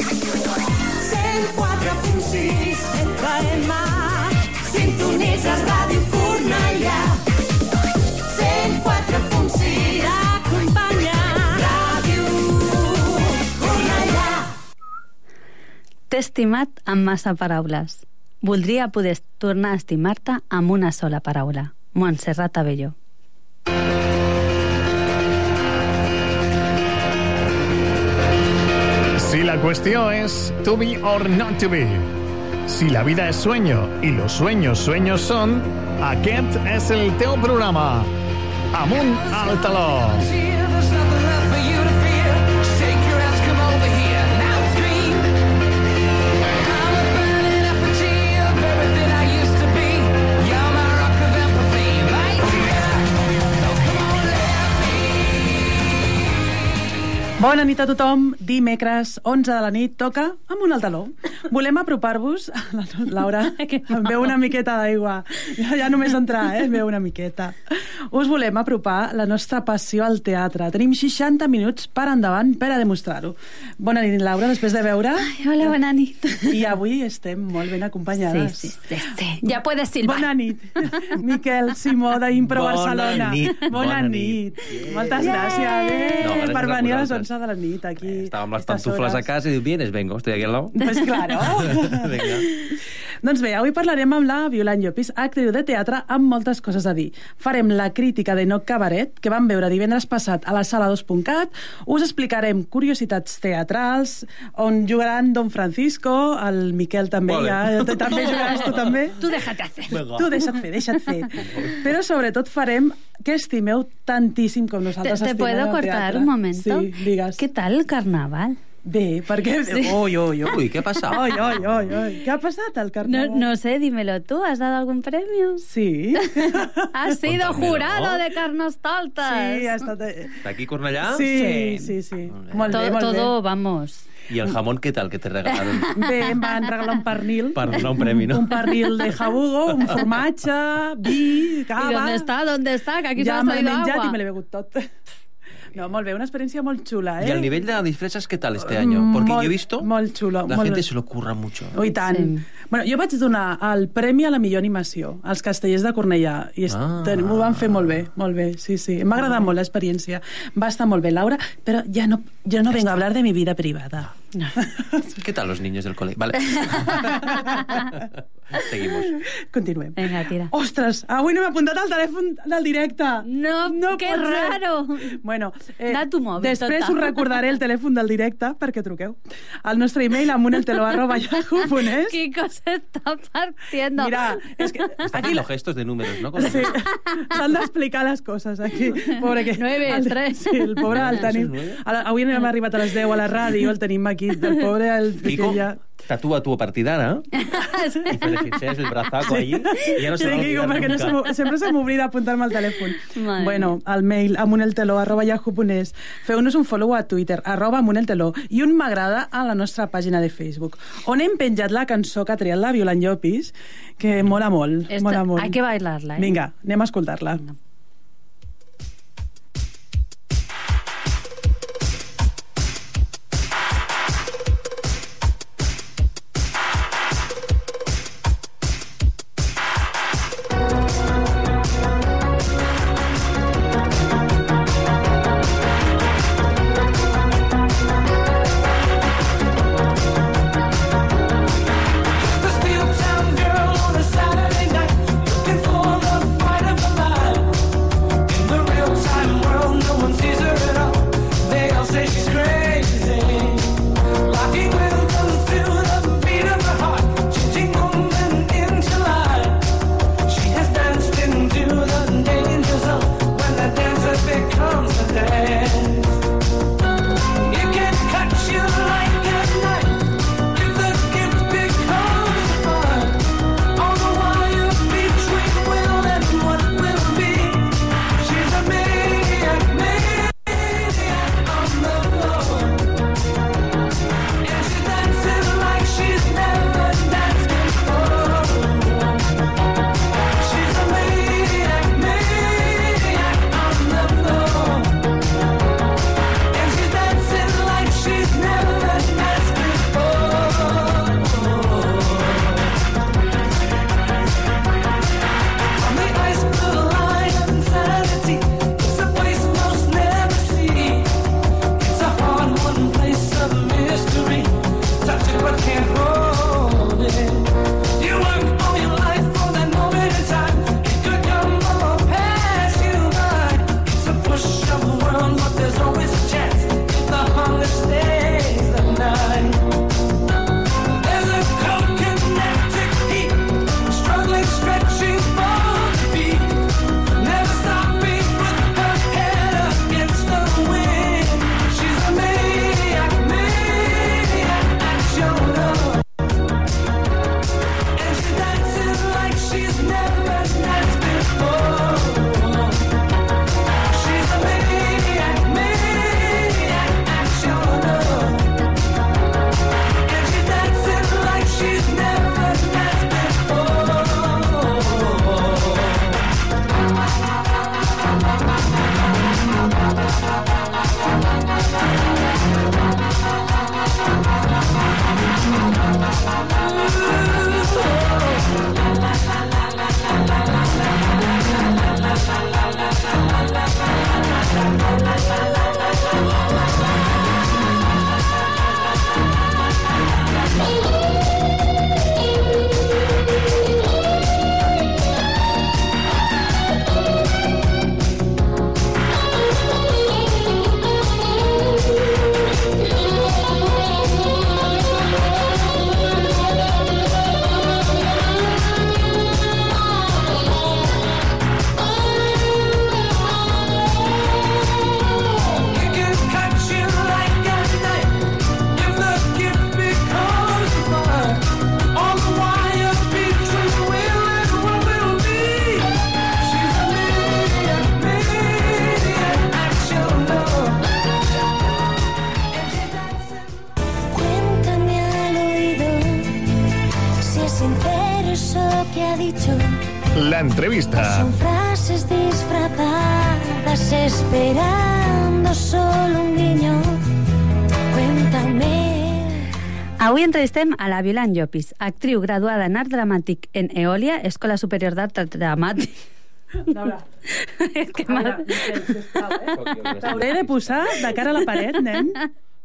104.6 FM. Sintonitzes Ràdio Cornellà. 104.6 T'acompanya. Ràdio Cornellà. T'he estimat amb massa paraules. Voldria poder tornar a estimar-te amb una sola paraula. Montserrat Abelló. Si la cuestión es to be or not to be. Si la vida es sueño y los sueños sueños son, aquest és el teu programa. Amunt al taló. Bona nit a tothom. Dimecres, 11 de la nit, toca amb un altaló. Volem apropar-vos... La Laura, em veu una miqueta d'aigua. Ja, ja només entrar, eh? Em veu una miqueta. Us volem apropar la nostra passió al teatre. Tenim 60 minuts per endavant per a demostrar-ho. Bona nit, Laura, després de veure... Ai, hola, bona nit. I avui estem molt ben acompanyades. Sí, sí, sí, sí. Ja puedes silbar. Bona nit. Miquel Simó d'Impro Bona Barcelona. nit, Bona, bona nit. nit. Moltes gràcies eh? No, gràcies per venir a les. 11 de la nit aquí. Estaba amb les pantufles a casa y diu, vienes, vengo, estoy aquí al lado. Pues claro. Vinga. Doncs bé, avui parlarem amb la Violant Llopis, actriu de teatre amb moltes coses a dir. Farem la crítica de No Cabaret, que vam veure divendres passat a la sala 2.cat. Us explicarem curiositats teatrals, on jugaran Don Francisco, el Miquel també, Vale. ja, també jugaràs tu també. Tu déjate hacer. Tu deixa't fer, deixa't fer. Però sobretot farem que estimeu tantíssim com ¿Te, nosaltres te estimem puedo el cortar teatre. un momento? Sí, digues. ¿Qué tal el carnaval? Bé, perquè... Oi, oi, oi. Ui, què ha passat? Oi, oi, oi, oi. Què ha passat al No, carnaval? no sé, dímelo tú. ¿Has dado algún premio? Sí. Has sido jurado de Carnostoltes. Sí, ha estat... eh, D'aquí Cornellà? Sí, sí, sí. Molt bé, todo, molt todo, vamos. I el jamón, què tal, que te regalaron? bé. Bé, em van regalar un pernil. Per donar un premi, no? Un pernil de jabugo, un formatge, vi, ¿Y cava... dónde está? ¿Dónde está? Que aquí ja solo me has l'he traído menjat agua. i me l'he begut tot. No, molt bé, una experiència molt xula, eh? ¿Y el nivel de las disfraces qué tal este año? Porque Molt- yo he visto... molt xulo, La molt- gente se lo curra mucho. Oh, i tant. Sí. Bueno, jo vaig donar el premi a la millor animació als castellers de Cornellà i Ah. ah. ho van fer molt bé, molt bé, sí, sí. M'ha agradat molt l'experiència. Va estar molt bé, Laura, però ja no, jo no vengo a hablar de mi vida privada. ¿Qué tal los niños del colegio? Vale. Seguimos. Continuem. Venga, tira. Ostres, avui no m'he apuntat al telèfon del directe. No, qué pot ser. raro. Bueno, eh, Da tu mòbil, després total. us recordaré el telèfon del directe perquè truqueu. Al nostre e-mail amuneltelo arroba yahoo.es Kiko se está partiendo. Mira, és que Está aquí haciendo gestos de números, ¿no? Los- Sí, s'han d'explicar les coses aquí. Pobre que... Nueve, el, tres. Sí, el pobre el Eso és tenim... Avui hem arribat a les 10 a la ràdio, el tenim aquí. El pobre, el Kiko, que ja... tatúa tu partidara y felices el brazaco allí y ya no se Sí, a Kiko, perquè no nunca. se m'ho- sempre se m'oblida apuntar-me al telèfon. Madre bueno, al mail amunelteló arroba yahoo.es feu-nos un follow a Twitter arroba amunelteló i un m'agrada a la nostra pàgina de Facebook on hem penjat la cançó que ha triat la Violant Llopis que mola molt, Esta- mola molt. hay que bailarla, ¿eh? Vinga, anem a escoltar-la. Just entrevista. Son frases disfrazadas esperando solo un guiño. Cuéntame. Avui entrevistem a la Violant Llopis, actriu graduada en art dramàtic en Eòlia, Escola Superior d'Art Dramàtic. Laura, que mal... Eh? T'hauré de posar de cara a la paret, nen.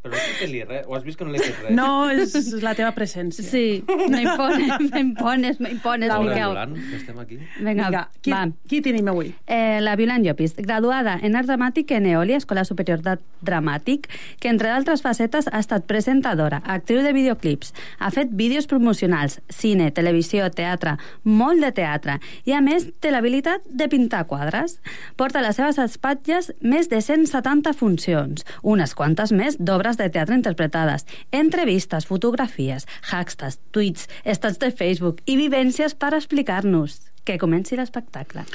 Però no has fet-li res? O has vist que no li he fet res? No, és la teva presència. Sí, me impones, me impones, me impones, Laura Miquel. Violant, que estem aquí. Vinga, Vinga, qui, va. qui tenim avui? Eh, la Violant Llopis, graduada en art dramàtic en Eòlia, Escola Superior d'Art Dramàtic, que entre d'altres facetes ha estat presentadora, actriu de videoclips, ha fet vídeos promocionals, cine, televisió, teatre, molt de teatre, i a més té l'habilitat de pintar quadres. Porta a les seves espatlles més de 170 funcions, unes quantes més d'obres de teatre interpretades, entrevistes, fotografies, hashtags, tuits, estats de Facebook i vivències per explicar-nos. Que comenci l'espectacle.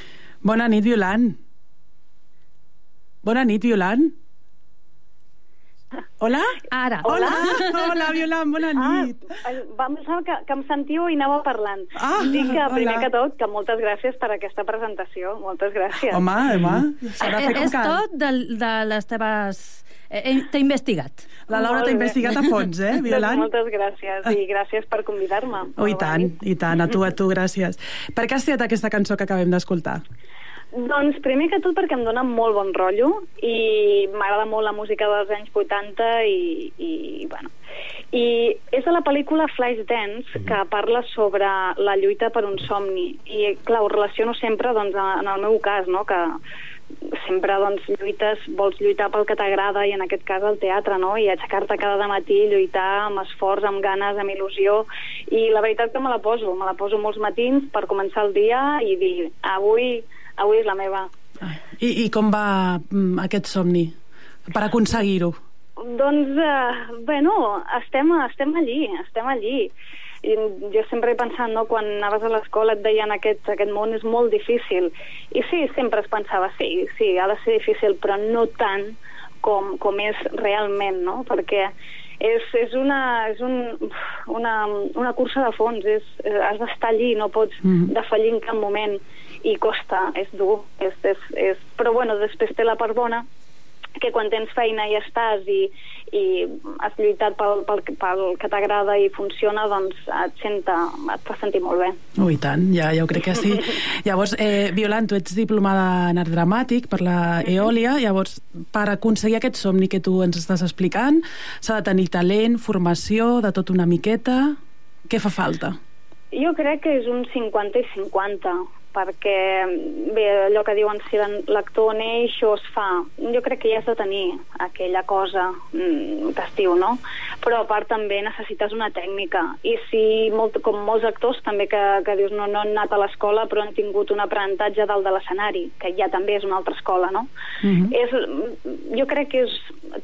Bona nit, Violant. Bona nit, Violant. Hola? Ara. Hola, hola Violant, bona nit. Ah, vam pensar que, que em sentíeu i anava parlant. Ah, Dic que, primer hola. que tot, que moltes gràcies per aquesta presentació. Moltes gràcies. Home, home, s'ha de fer Eh, com és tot de, de les teves... Eh, eh, T'he investigat. La Laura t'ha investigat a fons, eh, Doncs Violant? moltes gràcies i gràcies per convidar-me. Oh, i tant, i tant, a tu, a tu, gràcies. Per què has triat aquesta cançó que acabem d'escoltar? Doncs primer que tot perquè em dona molt bon rotllo i m'agrada molt la música dels anys 80 i, i bueno... I és de la pel·lícula Flashdance que parla sobre la lluita per un somni i clar, ho relaciono sempre doncs, en el meu cas, no? que sempre doncs, lluites, vols lluitar pel que t'agrada i en aquest cas el teatre, no? i aixecar-te cada matí, lluitar amb esforç, amb ganes, amb il·lusió i la veritat que me la poso, me la poso molts matins per començar el dia i dir avui, avui és la meva. I, i com va mm, aquest somni per aconseguir-ho? Doncs, eh, bueno, estem, estem allí, estem allí. I jo sempre he pensat, no, quan anaves a l'escola et deien aquest, aquest món és molt difícil. I sí, sempre es pensava, sí, sí, ha de ser difícil, però no tant com, com és realment, no? Perquè és, és, una, és un, una, una cursa de fons, és, has d'estar allí, no pots Mhm. defallir en cap moment i costa, és dur, és, és, és... però bueno, després té la part bona que quan tens feina i estàs i, i has lluitat pel, pel, pel que t'agrada i funciona, doncs et, senta, et fa sentir molt bé. Oh, i tant, ja, ja ho crec que sí. Llavors, eh, Violant, tu ets diplomada en art dramàtic per la Eòlia, llavors, per aconseguir aquest somni que tu ens estàs explicant, s'ha de tenir talent, formació, de tot una miqueta... Què fa falta? Jo crec que és un 50 i 50, perquè, bé, allò que diuen, si l'actor neix o es fa, jo crec que ja has de tenir aquella cosa mm, que es diu, no? Però a part també necessites una tècnica, i si, molt, com molts actors també que, que dius no, no han anat a l'escola però han tingut un aprenentatge dalt de l'escenari, que ja també és una altra escola, no? Mhm. és, jo crec que és,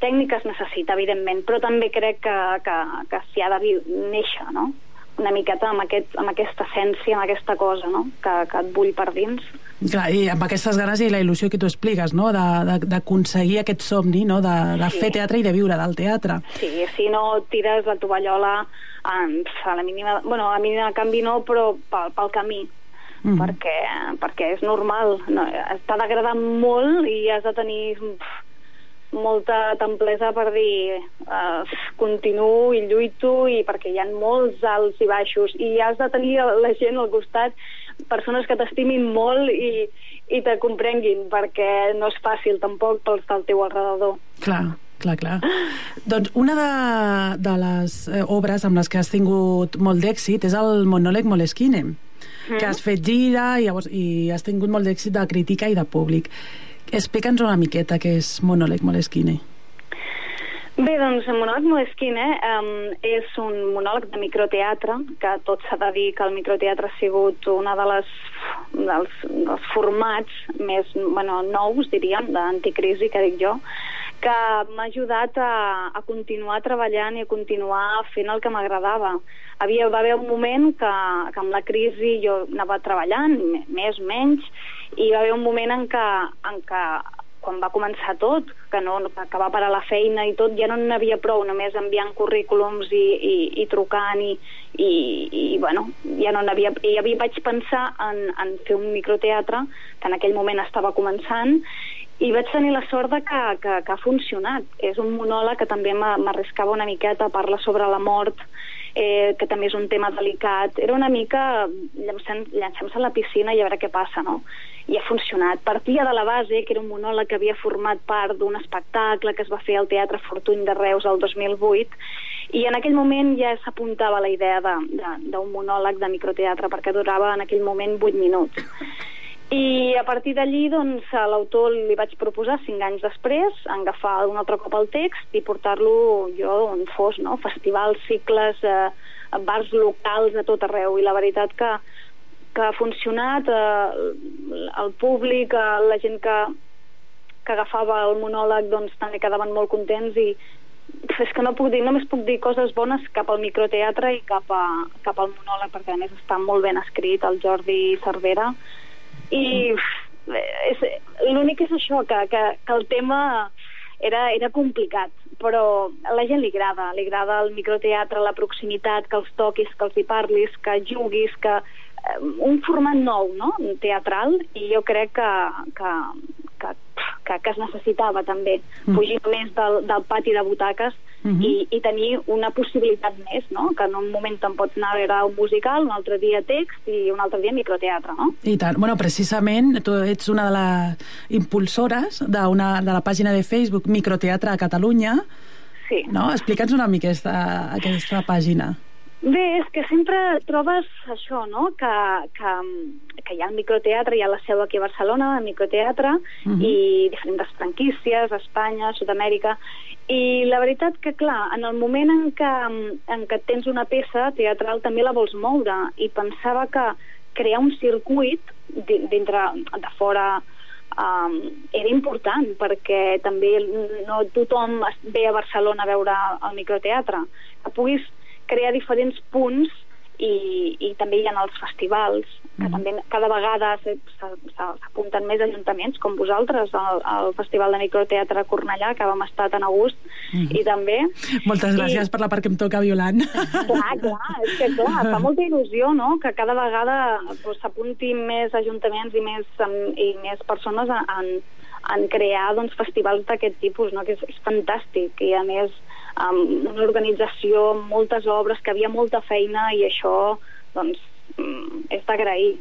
tècnica es necessita, evidentment, però també crec que, que, que s'hi ha de néixer, no? Una miqueta amb, aquest, amb aquesta essència, amb aquesta cosa no? que, que et bull per dins. Clar, i amb aquestes ganes i la il·lusió que tu expliques, no?, d'aconseguir aquest somni, no?, de, de Sí. fer teatre i de viure del teatre. Sí, si no tires la tovallola en, a la mínima... Bueno, a la mínima canvi no, però pel, pel camí. Mhm. perquè, perquè és normal. No, T'ha d'agradar molt i has de tenir pf, molta templesa per dir uh, continuo i lluito i perquè hi ha molts alts i baixos i has de tenir la gent al costat persones que t'estimin molt i, i te comprenguin perquè no és fàcil tampoc pels del teu alrededor. Clar, clar, clar. doncs una de, de les eh, obres amb les que has tingut molt d'èxit és el monòleg Moleskine, que has fet gira i, llavors, i has tingut molt d'èxit de crítica i de públic. Explica'ns una miqueta què és monòleg Moleskine. Bé, doncs, monòleg Moleskine um, és un monòleg de microteatre, que tot s'ha de dir que el microteatre ha sigut una de les, dels, dels formats més bueno, nous, diríem, d'anticrisi, que dic jo, que m'ha ajudat a, a continuar treballant i a continuar fent el que m'agradava. Havia, va haver un moment que, que amb la crisi jo anava treballant, més, menys, i va haver un moment en què, en què quan va començar tot, que, no, que va parar la feina i tot, ja no n'hi havia prou només enviant currículums i, i, i trucant i, i, i bueno, ja no n'havia... I ja vaig pensar en, en fer un microteatre, que en aquell moment estava començant, i vaig tenir la sort de que, que, que ha funcionat. És un monòleg que també m'a- m'arriscava una miqueta, parla sobre la mort, eh, que també és un tema delicat. Era una mica llançar-se a la piscina i a veure què passa, no? I ha funcionat. Partia de la base, que era un monòleg que havia format part d'un espectacle que es va fer al Teatre Fortuny de Reus el 2008, i en aquell moment ja s'apuntava la idea de- de- d'un monòleg de microteatre, perquè durava en aquell moment 8 minuts. I a partir d'allí, doncs, a l'autor li vaig proposar, cinc anys després, agafar un altre cop el text i portar-lo jo on fos, no? Festivals, cicles, eh, bars locals a tot arreu. I la veritat que, que ha funcionat, eh, el públic, eh, la gent que, que agafava el monòleg, doncs també quedaven molt contents i és que no puc dir, només puc dir coses bones cap al microteatre i cap, a, cap al monòleg, perquè a més està molt ben escrit, el Jordi Cervera, i l'únic és això, que, que, que el tema era, era complicat, però a la gent li agrada, li agrada el microteatre, la proximitat, que els toquis, que els hi parlis, que juguis, que un format nou, no?, teatral, i jo crec que, que, que, que, que es necessitava també Mm. fugir més del, del pati de butaques Mhm. i, i tenir una possibilitat més, no?, que en un moment te'n pots anar a veure un musical, un altre dia text i un altre dia microteatre, no? I tant. Bueno, precisament, tu ets una de les impulsores d'una de la pàgina de Facebook Microteatre a Catalunya. Sí. No? Explica'ns una mica aquesta, aquesta pàgina. Bé, és que sempre trobes això, no?, que, que, que hi ha el microteatre, hi ha la seu aquí a Barcelona, el microteatre, Mhm. i diferents franquícies, Espanya, Sud-amèrica, i la veritat que, clar, en el moment en què, en què tens una peça teatral també la vols moure, i pensava que crear un circuit di- dintre, de fora, um, era important perquè també no tothom ve a Barcelona a veure el microteatre que puguis crear diferents punts i, i també hi ha els festivals que Mhm. també cada vegada s'apunten més ajuntaments com vosaltres al, al Festival de Microteatre Cornellà que vam estar tan a gust Mhm. i també Moltes I- gràcies per la part que em toca, Violant. Clar, clar, és que clar, fa molta il·lusió, no?, que cada vegada doncs, s'apuntin més ajuntaments i més, i més persones en, en crear doncs, festivals d'aquest tipus, no?, que és, és fantàstic, i a més amb una organització amb moltes obres, que havia molta feina i això, doncs, mm, és d'agrair.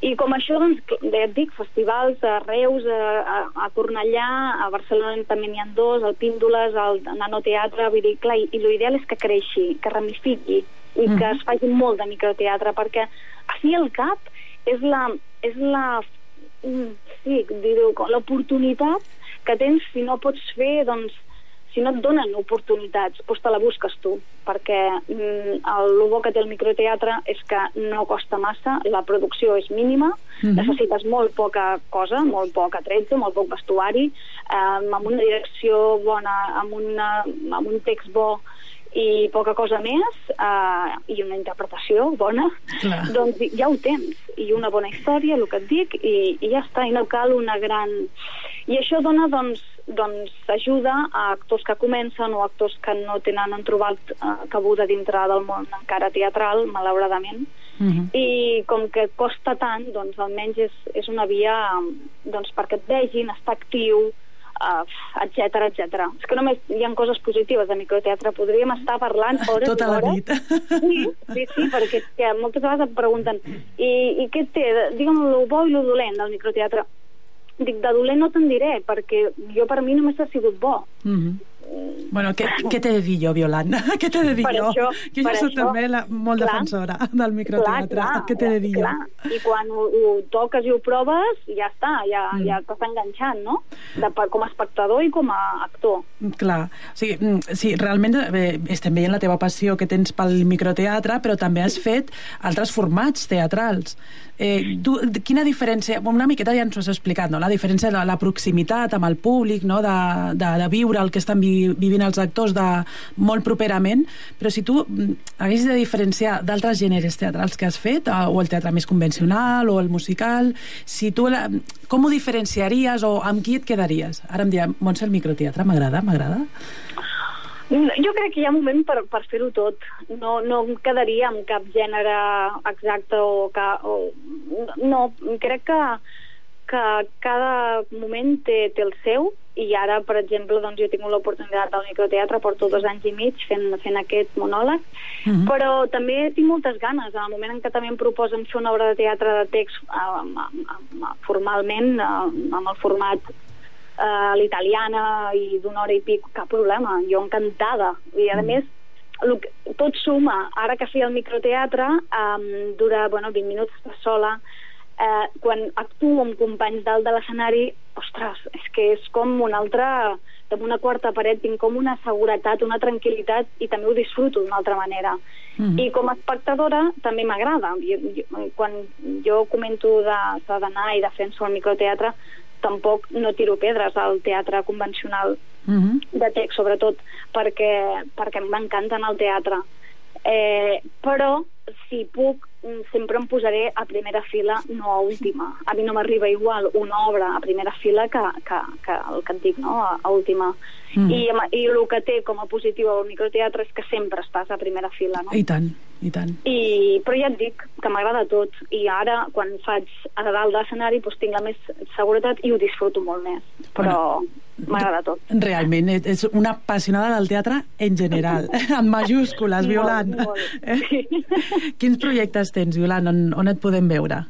I com això, doncs, ja et dic, festivals a Reus, a, a, a Cornellà, a Barcelona també n'hi ha dos, el Píndoles, el Nanoteatre, vull dir, clar, i, i l'ideal és que creixi, que ramifiqui, i Mhm. que es faci molt de microteatre, perquè així al cap és la, és la mm, sí, dir-ho, l'oportunitat que tens si no pots fer, doncs, si no et donen oportunitats, doncs te la busques tu, perquè mm, el, el bo que té el microteatre és que no costa massa, la producció és mínima, Mhm. necessites molt poca cosa, molt poc atretzo, molt poc vestuari, eh, amb una direcció bona, amb, una, amb un text bo i poca cosa més, eh, i una interpretació bona, Clar. doncs ja ho tens, i una bona història, el que et dic, i, i ja està, i no cal una gran... I això dona, doncs, doncs ajuda a actors que comencen o actors que no tenen han trobat eh, cabuda dintre del món encara teatral, malauradament, Mhm. i com que costa tant, doncs almenys és, és una via doncs, perquè et vegin, estar actiu, uh, etc etc. És que només hi ha coses positives de microteatre, podríem estar parlant hores Tota i la hores. nit. Sí, sí, sí, perquè que moltes vegades et pregunten i, i què té? Digue'm el bo i el dolent del microteatre. Dic, de dolent no te'n diré, perquè jo per mi només ha sigut bo. Mhm. Bueno, què, què t'he de dir jo, Violant? què t'he de dir Per jo? això- que jo soc això- també la, molt clar. defensora del microteatre. què t'he de dir jo? clar. I quan ho, ho toques i ho proves, ja està, ja, Mm. mm. ja t'estàs enganxant, no? De, per- com a espectador i com a actor. Clar, o sigui, mm, sí, realment eh, estem veient la teva passió que tens pel microteatre, però també has fet altres formats teatrals. Eh, tu, quina diferència, una miqueta ja ens ho has explicat, no? la diferència de la proximitat amb el públic, no? de, de, de viure el que estan vi, vivint els actors de molt properament, però si tu mm, haguessis de diferenciar d'altres gèneres teatrals que has fet, eh, o el teatre més convencional, o el musical, si tu la, com ho diferenciaries o amb qui et quedaries? Ara em dirà, Montse, el microteatre m'agrada, m'agrada? Jo crec que hi ha moment per, per fer-ho tot. No, no em quedaria amb cap gènere exacte o... Que, o no, crec que, que cada moment té, té el seu i ara, per exemple, doncs, jo he tingut l'oportunitat del microteatre, porto dos anys i mig fent, fent aquest monòleg, Mhm. però també tinc moltes ganes. En el moment en què també em proposen fer una obra de teatre de text eh, formalment, eh, amb el format eh, a l'italiana i d'una hora i pic, cap problema, jo encantada. I a més, el que, tot suma. Ara que feia el microteatre, um, dura bueno, 20 minuts sola, eh, quan actuo amb companys dalt de l'escenari, ostres, és que és com una altra amb una quarta paret tinc com una seguretat, una tranquil·litat i també ho disfruto d'una altra manera. Mhm. I com a espectadora també m'agrada. Quan jo comento de- de d'anar i defenso el microteatre, tampoc no tiro pedres al teatre convencional Mhm. de text, sobretot, perquè, perquè m'encanta anar al teatre. Eh, però, si puc, mm, sempre em posaré a primera fila, no a última. A mi no m'arriba igual una obra a primera fila que, que, que el que et dic, no?, a, a última. Mm. I, I el que té com a positiu el microteatre és que sempre estàs a primera fila, no? I tant, i tant. I, però ja et dic que m'agrada tot i ara quan faig a dalt de l'escenari doncs tinc la més seguretat i ho disfruto molt més però m'agrada tot Realment, et- ets una apassionada del teatre en general, en majúscules, Molt, Violant. molt, Eh? Quins projectes tens, Violant, on, on et podem veure?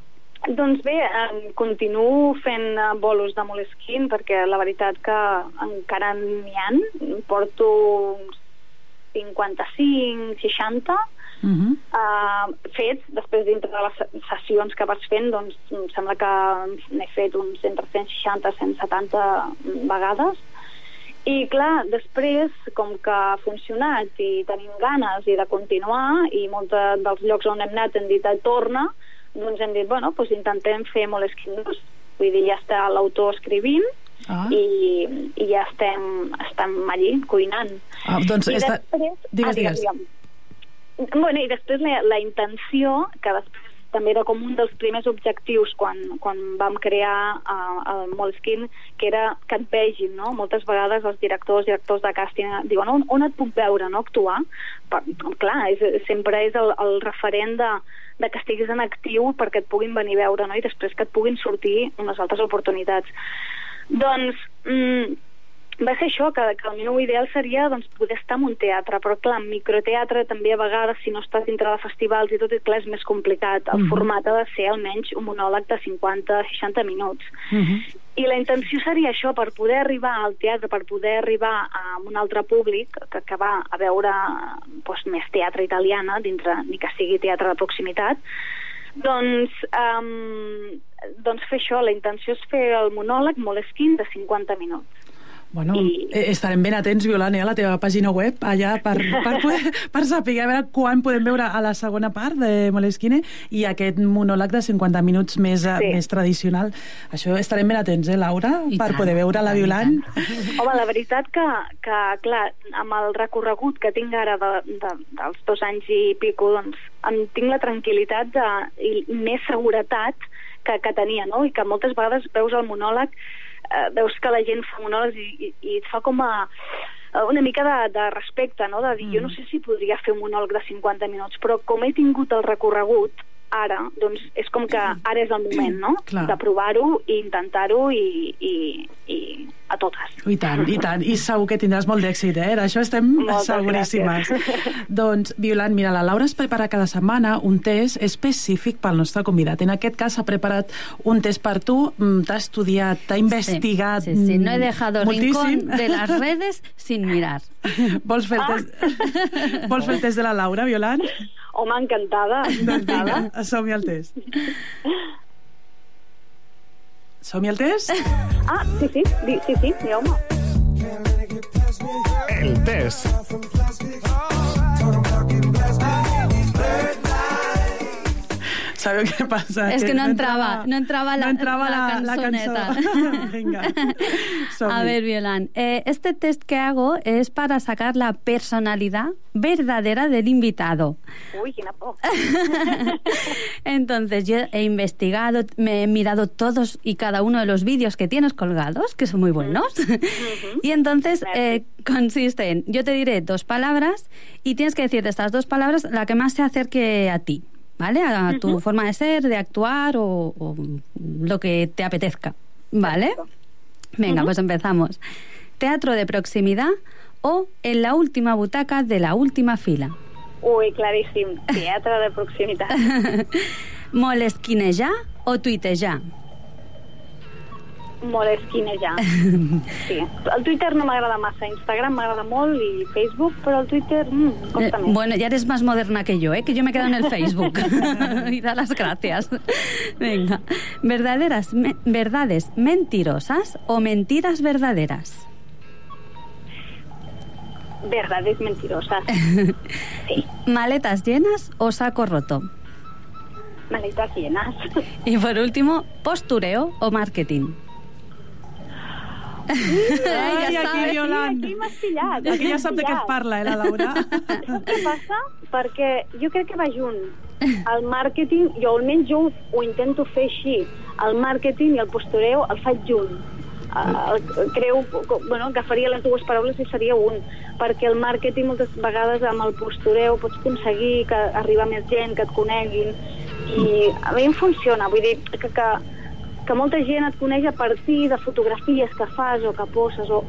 Doncs bé, em continuo fent eh, bolos de Moleskine perquè la veritat que encara n'hi ha. Porto uns 55, 60 Uh -huh. uh, fets, després dintre de les se- sessions que vas fent, doncs em sembla que n'he fet uns entre 160 i 170 vegades. I clar, després, com que ha funcionat i tenim ganes i de continuar, i molts dels llocs on hem anat hem dit torna, doncs hem dit, bueno, doncs intentem fer Moleskine 2. Vull dir, ja està l'autor escrivint Ah. i, i ja estem, estem allí cuinant. Ah, doncs I està... després... Digues, ah, digues. Bueno, i després la, la intenció, que després també era com un dels primers objectius quan, quan vam crear uh, el Moleskine, que era que et vegin, no? Moltes vegades els directors, directors de càsting diuen on, on et puc veure, no?, actuar. Per, clar, és, sempre és el, el referent de, de que estiguis en actiu perquè et puguin venir a veure, no?, i després que et puguin sortir unes altres oportunitats. Doncs... Mm, va ser això, que, que el meu ideal seria doncs, poder estar en un teatre, però clar, en microteatre també a vegades, si no estàs dintre de festivals i tot, clar, és més complicat. El Mhm. format ha de ser almenys un monòleg de 50-60 minuts. Uh -huh. I la intenció seria això, per poder arribar al teatre, per poder arribar a un altre públic que, que va a veure doncs, més teatre italiana, dintre, ni que sigui teatre de proximitat, doncs, um, doncs fer això, la intenció és fer el monòleg Moleskine de 50 minuts. Bueno, I- eh, estarem ben atents, Violant, eh, a la teva pàgina web, allà, per, per, poder, per saber a veure quan podem veure a la segona part de Moleskine i aquest monòleg de 50 minuts més, sí. Sí. més tradicional. Això estarem ben atents, eh, Laura, I per tant, poder veure la Violant. Home, la veritat que, que, clar, amb el recorregut que tinc ara de, de, dels dos anys i pico, doncs em tinc la tranquil·litat de, i més seguretat que, que tenia, no? I que moltes vegades veus el monòleg, eh, veus que la gent fa monòlegs i, i, i et fa com a eh, una mica de, de respecte, no? De dir, mm. jo no sé si podria fer un monòleg de 50 minuts, però com he tingut el recorregut ara, doncs és com que ara és el moment, no? Clar. De provar-ho i intentar-ho i, i, i a totes. I tant, i tant. I segur que tindràs molt d'èxit, eh? D'això estem Moltes seguríssimes. gràcies. doncs, Violant, mira, la Laura es prepara cada setmana un test específic pel nostre convidat. En aquest cas s'ha preparat un test per tu, mm, t'ha estudiat, t'ha investigat Sí, sí, sí. No he mm, dejado moltíssim. rincón de las redes sin mirar. Vols fer, el Ah. test... Vols fer el test de la Laura, Violant? Home, encantada, Doncs encantada. vinga, som-hi al test. Som-hi al test? Ah, sí, sí, di, sí, sí, digueu-me. El test. ¿Sabeu què passa? És que no entrava- no entrava la- no entrava la la. Som-hi. A ver, Violan, eh, este test que hago es para sacar la personalidad verdadera del invitado. Ui, quina por. Entonces, yo he investigado, me he mirado todos y cada uno de los vídeos que tienes colgados, que son muy buenos. y entonces eh, consiste en, yo te diré dos palabras y tienes que decir de estas dos palabras la que más se acerque a ti, ¿vale? A tu forma de ser, de actuar o, o lo que te apetezca, ¿vale? Venga, pues empezamos. Teatro de proximidad o en la última butaca de la última fila. Ui, claríssim. Teatre de proximitat. Molesquinejar o tuitejar? Molt esquinejar. Sí. El Twitter no m'agrada massa. Instagram m'agrada molt i Facebook, però el Twitter mm, Eh, costa més. bueno, ya eres más moderna que yo, ¿eh? que yo me quedo en el Facebook. y da las gracias. Venga. ¿Verdaderas, me- ¿Verdades mentirosas o mentiras verdaderas? Verdades mentiroses. Sí. ¿Maletas llenas o saco roto? Maletes llenes. Y por último, ¿postureo o marketing? Ai, Ella aquí, sabe. Violant. Aquí m'has pillat. Aquí ja sap de què et parla, eh, la Laura? Saps què passa? Perquè jo crec que va junt. El màrqueting, jo almenys jo ho, intento fer així. El màrqueting i el postureo el faig junt. Uh, creu, bueno, agafaria les dues paraules i seria un, perquè el màrqueting moltes vegades amb el postureu pots aconseguir que arriba més gent, que et coneguin, i a mi em funciona, vull dir que, que, que molta gent et coneix a partir de fotografies que fas o que poses, o...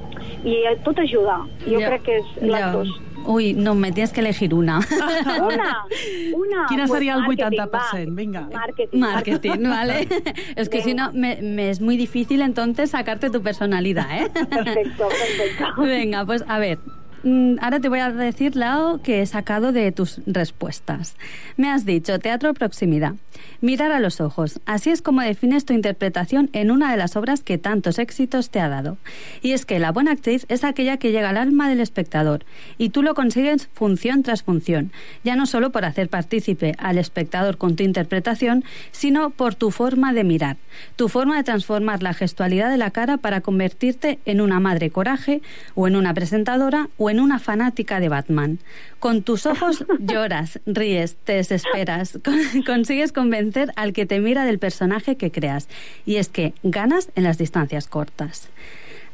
i tot ajuda. Jo Ya, crec que és les ya. dues. Uy, no, me tienes que elegir una. Una, una. Quina pues seria el màrqueting, 80%? va. Vinga. Màrqueting. Marketing, ¿vale? es que si no, me, me es muy difícil entonces sacarte tu personalidad, ¿eh? Perfecto, perfecto. Venga, pues a ver. Mm, Ahora te voy a decir lo que he sacado de tus respuestas. Me has dicho teatro proximidad. Mirar a los ojos. Así es como defines tu interpretación en una de las obras que tantos éxitos te ha dado. Y es que la buena actriz es aquella que llega al alma del espectador y tú lo consigues función tras función, ya no solo por hacer partícipe al espectador con tu interpretación, sino por tu forma de mirar, tu forma de transformar la gestualidad de la cara para convertirte en una madre coraje o en una presentadora o en una fanática de Batman. Con tus ojos lloras, ríes, te desesperas, con- consigues convencer al que te mira del personaje que creas. Y es que ganas en las distancias cortas.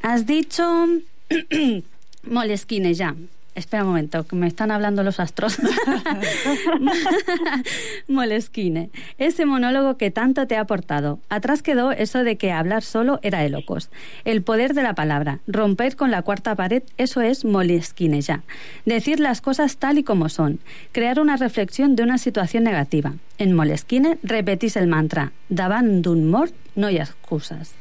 Has dicho Moleskine ya. Espera un momento, que me están hablando los astros. Moleskine, ese monólogo que tanto te ha aportado. Atrás quedó eso de que hablar solo era de locos. El poder de la palabra, romper con la cuarta pared, eso es Moleskine ya. Decir las cosas tal y como son, crear una reflexión de una situación negativa. En Moleskine repetís el mantra, davant d'un mort no hay excusas.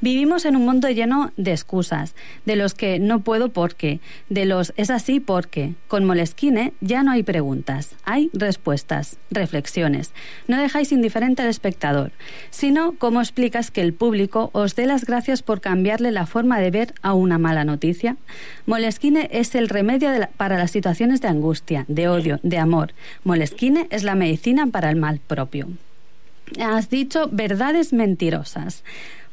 Vivimos en un mundo lleno de excusas, de los que no puedo porque, de los es así porque. Con Moleskine ya no hay preguntas, hay respuestas, reflexiones. No dejáis indiferente al espectador, sino cómo explicas que el público os dé las gracias por cambiarle la forma de ver a una mala noticia. Moleskine es el remedio para las situaciones de angustia, de odio, de amor. Moleskine es la medicina para el mal propio. Has dicho verdades mentirosas.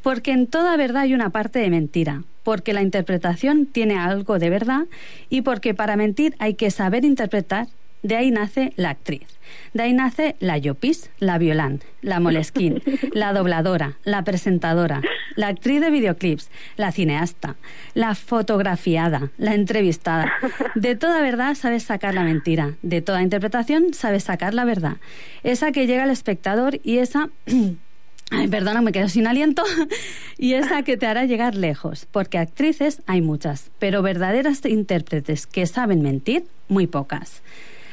Porque en toda verdad hay una parte de mentira. Porque la interpretación tiene algo de verdad y porque para mentir hay que saber interpretar. De ahí nace la actriz. De ahí nace la Yopis, la Violán, la Moleskine, la dobladora, la presentadora, la actriz de videoclips, la cineasta, la fotografiada, la entrevistada. De toda verdad sabes sacar la mentira. De toda interpretación sabes sacar la verdad. Esa que llega al espectador y esa Ay, perdona, me quedo sin aliento. y esa que te hará llegar lejos, porque actrices hay muchas, pero verdaderas intérpretes que saben mentir, muy pocas.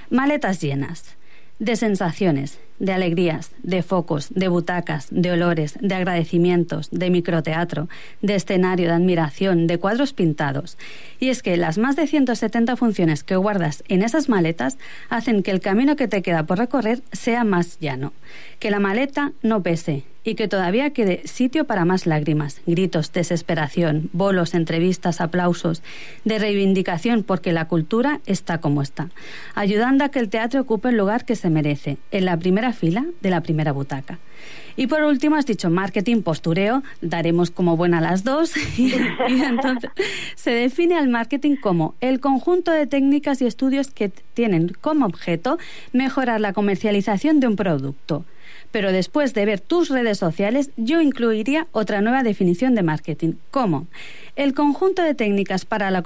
Maletas llenas de sensaciones, de alegrías, de focos, de butacas, de olores, de agradecimientos, de microteatro, de escenario, de admiración, de cuadros pintados. Y es que las más de 170 funciones que guardas en esas maletas hacen que el camino que te queda por recorrer sea más llano, que la maleta no pese y que todavía quede sitio para más lágrimas, gritos, desesperación, bolos, entrevistas, aplausos, de reivindicación porque la cultura está como está, ayudando a que el teatro ocupe el lugar que se merece, en la primera fila de la primera butaca. Y por último has dicho marketing postureo, daremos como buena las dos. Y, entonces se define al marketing como el conjunto de técnicas y estudios que tienen como objeto mejorar la comercialización de un producto. Pero después de ver tus redes sociales, yo incluiría otra nueva definición de marketing, como el conjunto de técnicas para la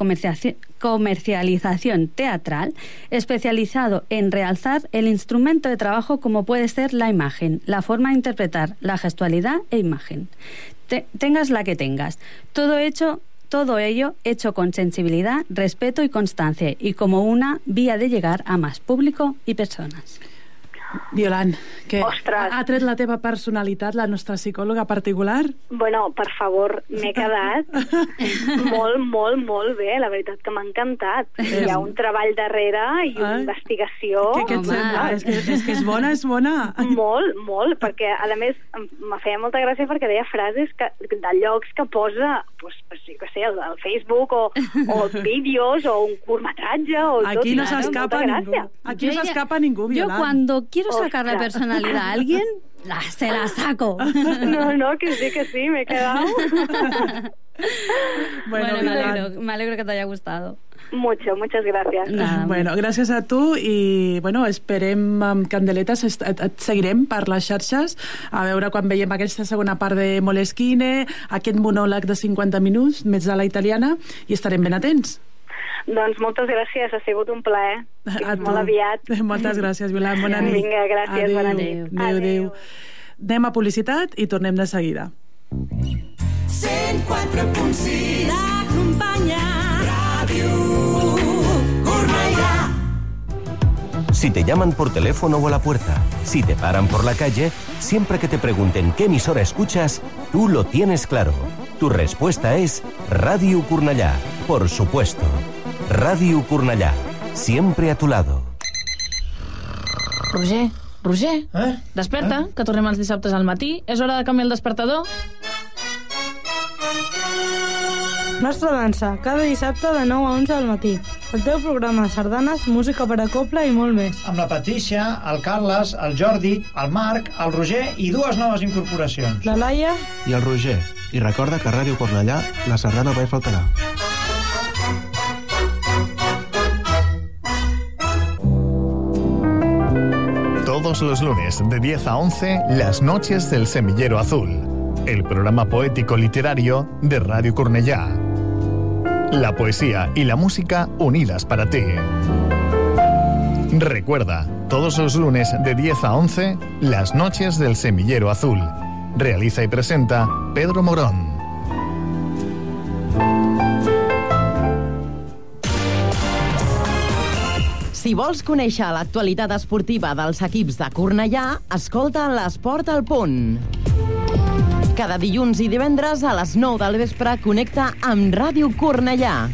comercialización teatral, especializado en realzar el instrumento de trabajo como puede ser la imagen, la forma de interpretar, la gestualidad e imagen. Te- tengas la que tengas. Todo hecho todo ello hecho con sensibilidad, respeto y constancia y como una vía de llegar a más público y personas. Violant, que Ostres. ha, ha tret la teva personalitat, la nostra psicòloga particular? Bueno, per favor, m'he quedat molt, molt, molt bé. La veritat que m'ha encantat. Hi ha un treball darrere i una investigació. Què, què et Home. sembla? És que, és que és bona, és bona. Molt, molt, perquè a més me feia molta gràcia perquè deia frases que, de llocs que posa pues, pues, jo què sé, al al Facebook o, o vídeos o un curtmetratge o tot. Aquí no i s'escapa ningú. gràcia. Aquí no s'escapa ningú, Yo Violant. cuando quiero sacar la personalidad a alguien, la, se la saco. No, no, que sí, que sí, m'he quedado Bueno, me, Violant. alegro, me alegro que te haya gustado. mucho, muchas gracias. Nada, Bueno, gràcies a tu i bueno, esperem amb candeletes, et, et seguirem per les xarxes a veure quan veiem aquesta segona part de Moleskine, aquest monòleg de 50 minuts, més de la italiana, i estarem ben atents. Doncs moltes gràcies, ha sigut un plaer. Fins A tu. molt aviat. Moltes gràcies, Violant. Bona nit. Vinga, gràcies, adéu, bona nit. Adéu, adéu. Anem a publicitat i tornem de seguida. 104.6 T'acompanya Ràdio Si te llaman por teléfono o a la puerta, si te paran por la calle, siempre que te pregunten qué emisora escuchas, tú lo tienes claro. Tu respuesta es Radio Curnallá, por supuesto. Radio Curnallá, siempre a tu lado. Roger, Roger, Eh? desperta, que tornem els dissabtes al matí. És hora de canviar el despertador. Nostra dansa, cada dissabte de 9 a 11 del matí. El teu programa de sardanes, música per a coble i molt més. Amb la Patricia, el Carles, el Jordi, el Marc, el Roger i dues noves incorporacions. La Laia, I el Roger. I recorda que a Ràdio Cornellà la sardana mai faltarà. Todos los lunes de 10 a 11, Las Noches del Semillero Azul, el programa poético literario de Radio Cornellá. La poesía y la música unidas para ti. Recuerda, todos los lunes de 10 a 11, Las Noches del Semillero Azul. Realiza y presenta Pedro Morón. Si vols conèixer l'actualitat esportiva dels equips de Cornellà, escolta l'Esport al Punt. Cada dilluns i divendres a les 9 del vespre connecta amb Ràdio Cornellà.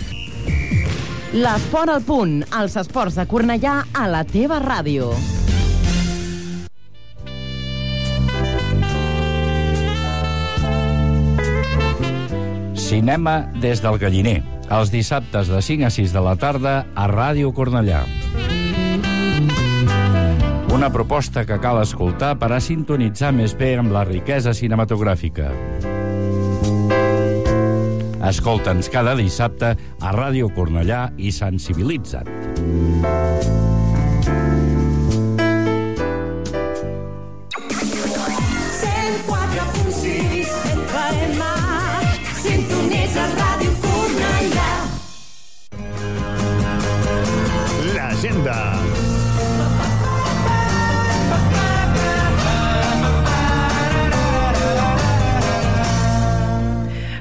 L'Esport al Punt, els esports de Cornellà a la teva ràdio. Cinema des del Galliner, els dissabtes de 5 a 6 de la tarda a Ràdio Cornellà. Una proposta que cal escoltar per a sintonitzar més bé amb la riquesa cinematogràfica. Escolta'ns cada dissabte a Ràdio Cornellà i sensibilitza't. L'agenda.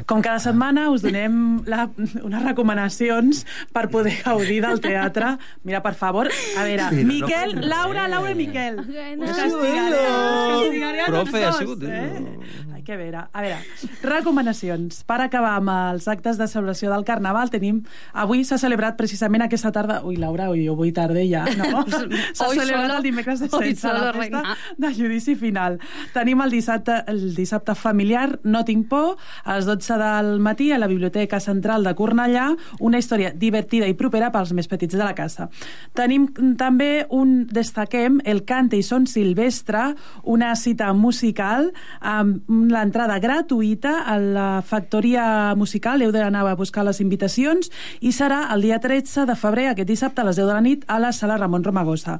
Com cada setmana us donem la, unes recomanacions per poder gaudir del teatre. Mira, per favor, a veure, Mira, no Miquel, ser. Laura, Laura i Miquel. no. Us castigaré, us castigaré a tots Profe, ha dos, sigut... eh? Ai, Que bé, era. a veure, recomanacions. Per acabar amb els actes de celebració del Carnaval, tenim... Avui s'ha celebrat precisament aquesta tarda... Ui, Laura, ui, avui tarda ja, no? S'ha celebrat el dimecres de hoy 16, solo, la festa de judici final. Tenim el dissabte, el dissabte familiar No tinc por, a les 12 del matí a la Biblioteca Central de Cornellà, una història divertida i propera pels més petits de la casa. Tenim també un, destaquem, el Cante i Son Silvestre, una cita musical amb l'entrada gratuïta a la factoria musical, heu d'anar a buscar les invitacions, i serà el dia 13 de febrer, aquest dissabte, a les 10 de la nit, a la sala Ramon Romagosa.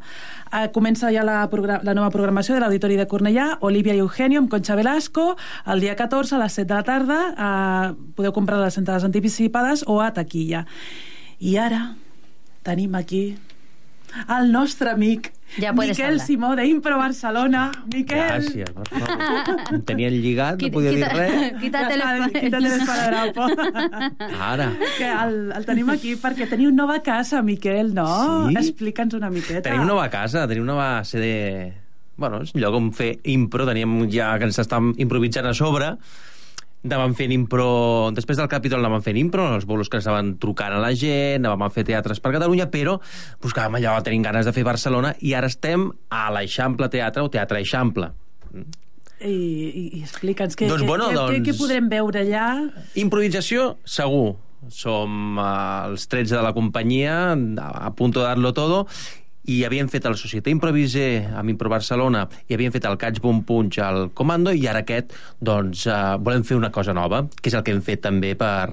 Eh, comença ja la, la nova programació de l'Auditori de Cornellà, Olivia i Eugenio amb Concha Velasco, el dia 14 a les 7 de la tarda, eh, podeu comprar les entrades anticipades o a taquilla. I ara tenim aquí el nostre amic Ja puedes Miquel hablar. Simó d'Impro Barcelona. Miquel! Gràcies, per favor. Em tenien lligat, no Quita- podia dir quita- res. Quítate Ja el està, quítate el esparadrapo. Ara. que el, el tenim aquí perquè teniu nova casa, Miquel, no? Sí. Explica'ns una miqueta. Tenim nova casa, tenim nova sede... Bueno, és un lloc on fer impro, teníem ja que ens estàvem improvisant a sobre, anàvem fent impro... Després del capítol anàvem fent impro, els bolos que estaven trucant a la gent, anàvem a fer teatres per Catalunya, però buscàvem allò, tenim ganes de fer Barcelona, i ara estem a l'Eixample Teatre, o Teatre Eixample. I, i, i explica'ns què, Doncs, què, bueno, què, què, doncs- què podrem veure allà. Improvisació, segur. Som eh, els 13 de la companyia, a, a punto de darlo todo, i havíem fet el Societat Improvisé amb Impro Barcelona i havíem fet el Catch Boom Punch al Comando i ara aquest, doncs, eh, volem fer una cosa nova, que és el que hem fet també per,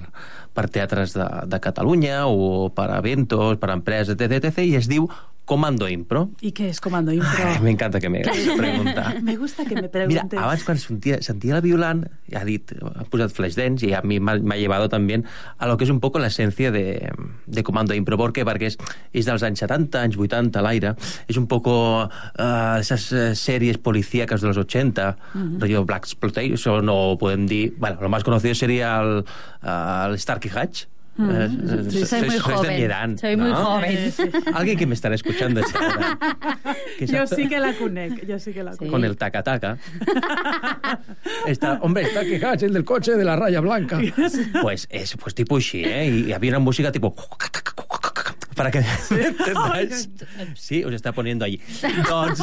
per teatres de, de Catalunya o per eventos, per empreses, etc, etc, i es diu Comando Impro. I què és Comando Impro? Ai, M'encanta que m'hagués preguntat. Me gusta que me Mira, preguntes. abans quan sentia, sentia la violant, ha dit, ha posat Flashdance i a mi m'ha llevado también a lo que és un poco la esencia de, de Comando Impro. ¿Por qué? Perquè és, és dels anys 70, anys 80, l'aire. És un poco uh, esas eh, sèries policíacas de los 80, Mhm. rollo Black Exploitation, o podem dir... Bueno, lo más conocido sería el, uh, el Starkey Hatch. Mm. Sí, soy muy de joven. mi edad, Soy muy ¿no? joven. Alguien que me estará escuchando que sabe- sí que la conec, jo sí que la conec. con el taca-taca. Hombre, está que Hatch, el del coche de la raya blanca. Pues es pues tipo així, ¿eh? Y había una música tipo... Para que entendáis. Sí, os está poniendo allí. Doncs,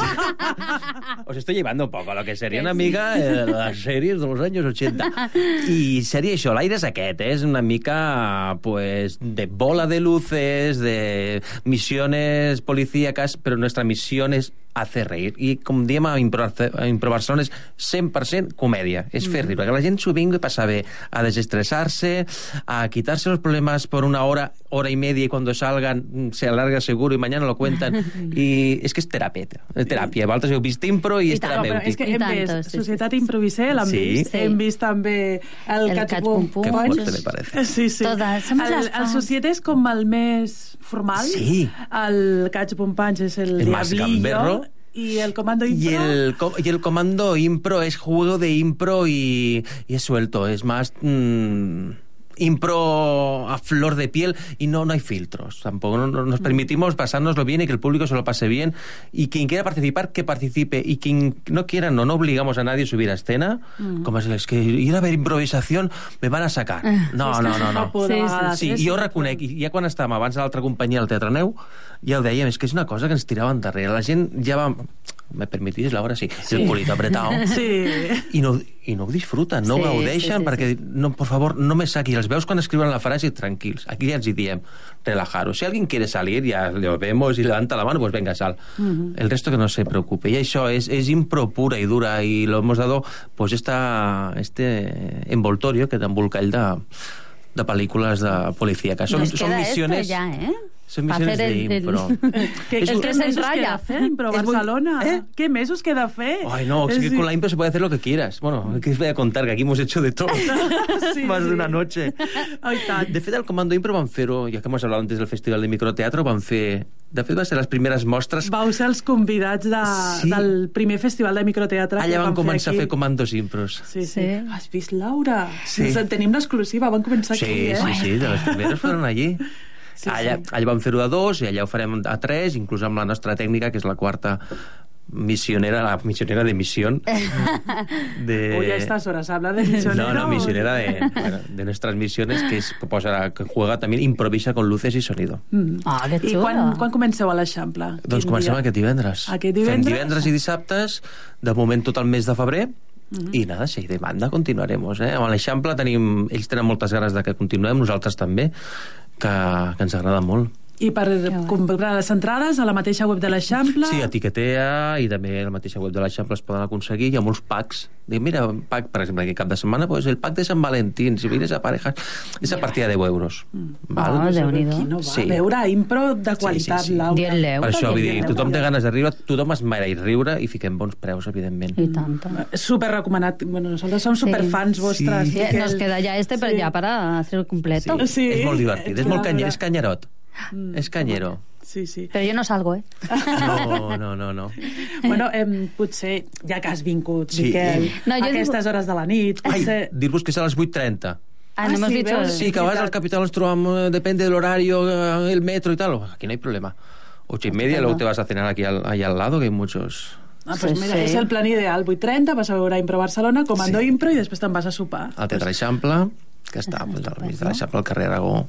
os estoy llevando un poco a lo que sería una amiga eh, las series de los años 80. I seria això, l'aire és aquest, eh? és una mica pues, de bola de luces, de missiones policíacas, però nuestra misión és hacer reír. I com diem a Impro, a Impro Barcelona és 100% comèdia, és fer riure, que la gent s'ho vingui a passar bé, a desestressar-se, a quitarse los problemas por una hora, hora y media, y cuando salgan mm, se alarga seguro y mañana lo cuentan. I és que és teràpia, és teràpia. Vosaltres heu vist impro i, I és però és terapèutic. que hem vist Societat Improvisé, l'hem Sí. vist, Sí. hem vist també el, El Boom Qué Punch. fuerte me parece. Sí, sí. Todas, el, el. Societat és com el més formal. Sí. El Catch Boom Punch és el, El Diablillo. Y el Comando Impro... Y el, y el comando impro es juego de impro y, y es suelto, es más mm, impro a flor de piel y no, no hay filtros tampoco. No- no- nos permitimos pasárnoslo bien y que el público se lo pase bien y quien quiera participar, que participe y quien no quiera, no, no obligamos a nadie a subir a escena. Mm. Como es, es que ir a ver improvisación me van a sacar. No, Sí, que no, no, no. de vegades, Sí, eh? i jo reconec, i ja quan estàvem abans a l'altra companyia al Teatre Neu, ja ho dèiem, és que és una cosa que ens tiraven darrere. La gent ja va... Me permitís, Laura? Sí. Sí. El culito apretado. Sí. I no, i no ho disfruten, no Sí, ho gaudeixen, sí, sí, perquè, no, por favor, no me saquis. Els veus quan escriuen la frase tranquils. Aquí ja els hi diem, relajaros. Si alguien quiere salir, ya lo vemos y levanta la mano, pues venga, sal. Mhm. El resto que no se preocupe. Y això és, és impro pura i dura y lo hemos dado pues esta, este envoltorio que t'embolcall de, de pel·lícules de policia. Que són, són missiones... ya, ¿eh? Misiones hacer de el- del- impro. ¿Qué, El qué que se mesos enraya. queda fer, Impro Barcelona? ¿Eh? ¿Qué mesos queda fer? Ay, no, es que con la impro se puede hacer lo que quieras. Bueno, ¿qué os voy a contar? Que aquí hemos hecho de todo. Sí, Más sí. de una noche. Ai, tant. De fet, el Comando Impro van fer-ho, ja que hemos hablado antes del Festival de Microteatro, van fer... De fet, va ser les primeres mostres. Vau ser els convidats de, Sí. del primer festival de microteatre que Allà van vam començar fer a aquí. fer comandos impros. Sí, sí. Sí. Has vist, Laura? Sí. Ens en tenim l'exclusiva, van començar Sí, aquí, eh? sí, sí, de les primeres fueron allí. Sí, allà, sí. allà vam fer-ho a dos i allà ho farem a tres, inclús amb la nostra tècnica, que és la quarta misionera, la misionera de misión. De... Uy, a estas horas habla de misionero. No, no, misionera de, bueno, de nuestras misiones, que, es, que, posa, que juega también, improvisa con luces y sonido. Mm. Ah, que I xulo. quan, quan comenceu a l'Eixample? Doncs Quin comencem dia? aquest divendres. Aquest Fem divendres? divendres i dissabtes, de moment tot el mes de febrer, Mhm. i nada, si hi demanda continuaremos. Eh? Amb l'Eixample tenim, ells tenen moltes ganes de que continuem, nosaltres també, que, que ens agrada molt. I per comprar les entrades a la mateixa web de l'Eixample? Sí, a Tiquetea i també a la mateixa web de l'Eixample es poden aconseguir. Hi ha molts packs. Dic, mira, un pack, per exemple, aquest cap de setmana, pues el pack de Sant Valentín, si vienes a parejas, és a partir de 10 euros. Val? Ah, Déu-n'hi-do. Qui no va Sí. a veure impro de qualitat, Sí, sí, sí. Laura? Dient l'euro. Per això, vull dir, tothom té ganes de riure, tothom es mereix riure i fiquem bons preus, evidentment. I tant. És super recomanat. Bueno, nosaltres som superfans vostres. Sí, Miquel. nos queda ya este, pero Sí. ya para hacer el completo. Sí. Sí. És molt divertit, és molt és canyerot. Mm. És canyero. Sí, sí. Pero yo no salgo, ¿eh? No, no, no, no. Bueno, em, potser, ja que has vingut, Sí. Miquel, No, jo a aquestes hores de la nit, Ai, potser... dir-vos que és a les 8.30. Ah, no hemos sí, dicho... Sí, que a vegades al capital ens trobam, eh, depende del horario, eh, el metro y tal. Aquí no hay problema. Ocho y media, luego te vas a cenar aquí al, ahí al lado, que hay muchos... Ah, pues Sí, mira, sí. és el plan ideal. 8.30, vas a veure Impro Barcelona, comando Sí. Impro i després te'n vas a sopar. Al Teatre Eixample, que està pues, al mig de l'Eixample, al carrer Aragó.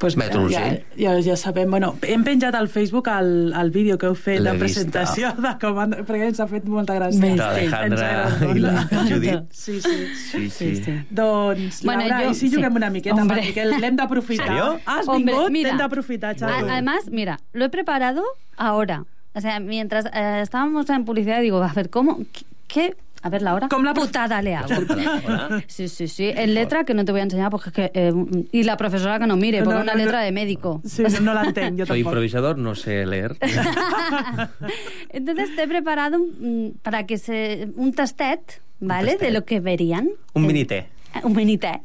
Pues mira, Metro ja, Urgell. ja, ja sabem. Bueno, hem penjat al Facebook el, el vídeo que heu fet L'he de presentació de comando, perquè ens ha fet molta gràcia. Ha i la. Judit. Sí, sí. Sí, sí. sí. Doncs, Bueno, Laura, jo- i si sí. juguem una miqueta, Hombre. Miquel, l'hem d'aprofitar. Has Hombre, vingut, mira. l'hem d'aprofitar, xato. Además, mira, lo he preparado ahora. O sea, mientras eh, estábamos en publicidad, digo, a ver, ¿cómo? ¿Qué? A ver, Laura, Com la- putada le hago. Sí, sí, sí. En letra que no te voy a enseñar porque es que... eh, y la profesora que no mire, porque no, una no, letra no. de médico. Sí, no, no l'entenc, jo Soy improvisador, no sé leer. Entonces te he preparado mm, para que se... un testet, ¿vale? De lo que verían. Un mini té. Un mini té.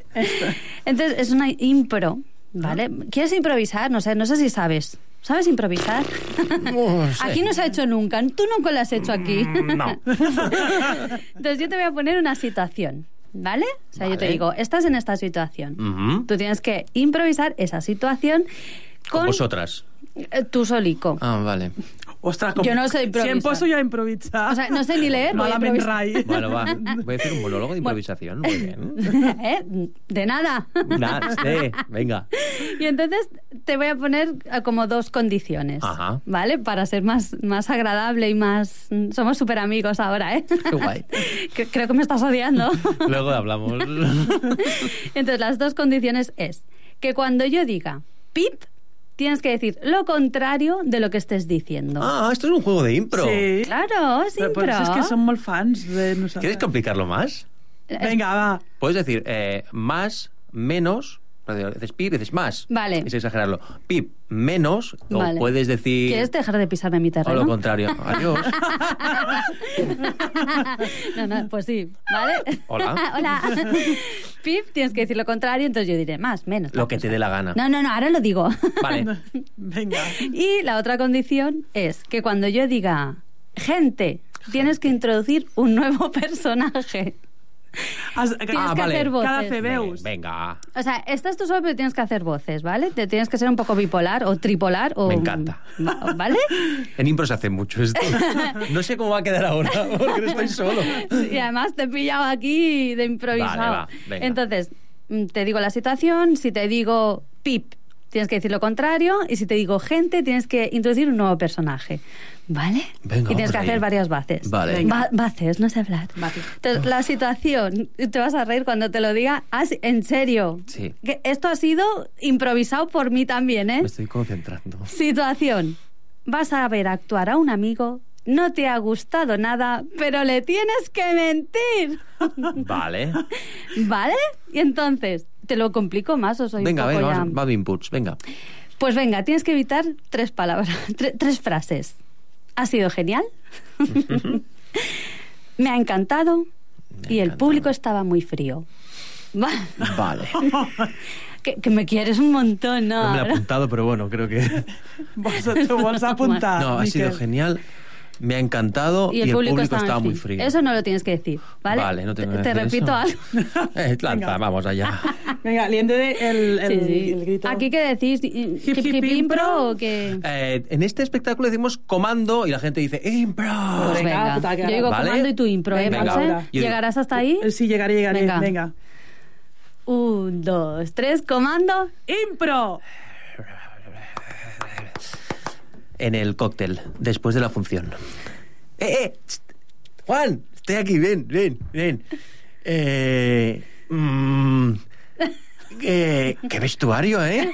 Entonces es una impro, ¿vale? ¿Quieres improvisar? No sé, no sé si sabes. ¿Sabes improvisar? No sé. Aquí no se ha hecho nunca. Tú nunca lo has hecho aquí. Mm, no. Entonces yo te voy a poner una situación, ¿vale? O sea, yo te digo, estás en esta situación. Tú tienes que improvisar esa situación Con con vosotras. eh, tú solico. Ah, vale. Ostres, com... Jo no sé Si improvisar. em poso jo a improvisar... O sea, no sé ni leer, voy a Malament improvisar. rai. Bueno, va. Voy a hacer un monólogo de improvisación. Muy bien. ¿Eh? De nada. Nada, sí, venga. Y entonces te voy a poner eh, como dos condiciones, Ajá. ¿vale? Para ser más, más agradable y más... Somos súper amigos ahora, ¿eh? Qué guay. Que- Creo que me estás odiando. Luego hablamos. Entonces, las dos condiciones es que cuando yo diga pip, tienes que decir lo contrario de lo que estés diciendo. Ah, esto es un juego de impro. Sí. Claro, es Però, impro. però és que som molt fans de nosaltres. ¿Quieres complicarlo más? Venga, va. Puedes decir eh, más, menos. Dices pip, dices más. Vale. Es exagerarlo. Pip, menos. Vale. O puedes decir. ¿Quieres dejar de pisarme mi O terreno? lo contrario. Adiós. no, no, pues sí, ¿vale? Hola. Hola. Pip, tienes que decir lo contrario, entonces yo diré más, menos. Lo que te dé la gana. No, no, no, ahora lo digo. Vale. Venga. Y la otra condición es que cuando yo diga gente, tienes que introducir un nuevo personaje. Has, Tienes Ah, que vale. hacer voces. Cada. Venga. O sea, estás tú solo, pero tienes que hacer voces, ¿vale? Te tienes que ser un poco bipolar o tripolar o... Me encanta. Va- ¿Vale? En impro se hace mucho esto. No sé cómo va a quedar ahora, porque no estoy solo. Y además te he pillado aquí de improvisado. Vale, va, venga. Entonces, mm, te digo la situación, si te digo pip, tienes que decir lo contrario, y si te digo gente, tienes que introducir un nuevo personaje. ¿Vale? Venga, y tienes que ahí. hacer varias bases. Vale. Va- bases, no sé hablar. Entonces, la situación, te vas a reír cuando te lo diga, ah, en serio. Sí. Que esto ha sido improvisado por mí también, ¿eh? Me estoy concentrando. Situación. Vas a ver actuar a un amigo, no te ha gustado nada, pero le tienes que mentir. Vale. ¿Vale? Y entonces, ¿te lo complico más o soy Venga, un poco venga, ya? vamos, va de inputs, venga. Pues venga, tienes que evitar tres palabras, tre- tres frases. Ha sido genial. Me ha encantado. y el público estaba muy frío. Va- Vale. que, que me quieres un montón, ¿no? No me lo he apuntado, pero bueno, creo que... Vols apuntar, No, ha sido genial. Me ha encantado y el, público, estaba muy frío. Eso no lo tienes que decir, ¿vale? Vale, no tengo te, que te decir repito eso. algo. Eh, lanza, vamos allá. Venga, liende de el, el, Sí, sí. el grito. ¿Aquí qué decís? ¿Hip hip, hip, impro o qué? Eh, en este espectáculo decimos comando y la gente dice impro. Pues venga, puta, yo digo ¿Vale? comando y tú impro, ¿eh, Venga, digo- ¿Llegarás hasta ahí? Sí, llegaré, llegaré. Venga. Venga. Un, dos, tres, comando. ¡Impro! En el cóctel, después de la función. ¡Eh, eh! Juan, estoy aquí, ven, ven, ven. Eh, mm, eh, ¡Qué vestuario, eh!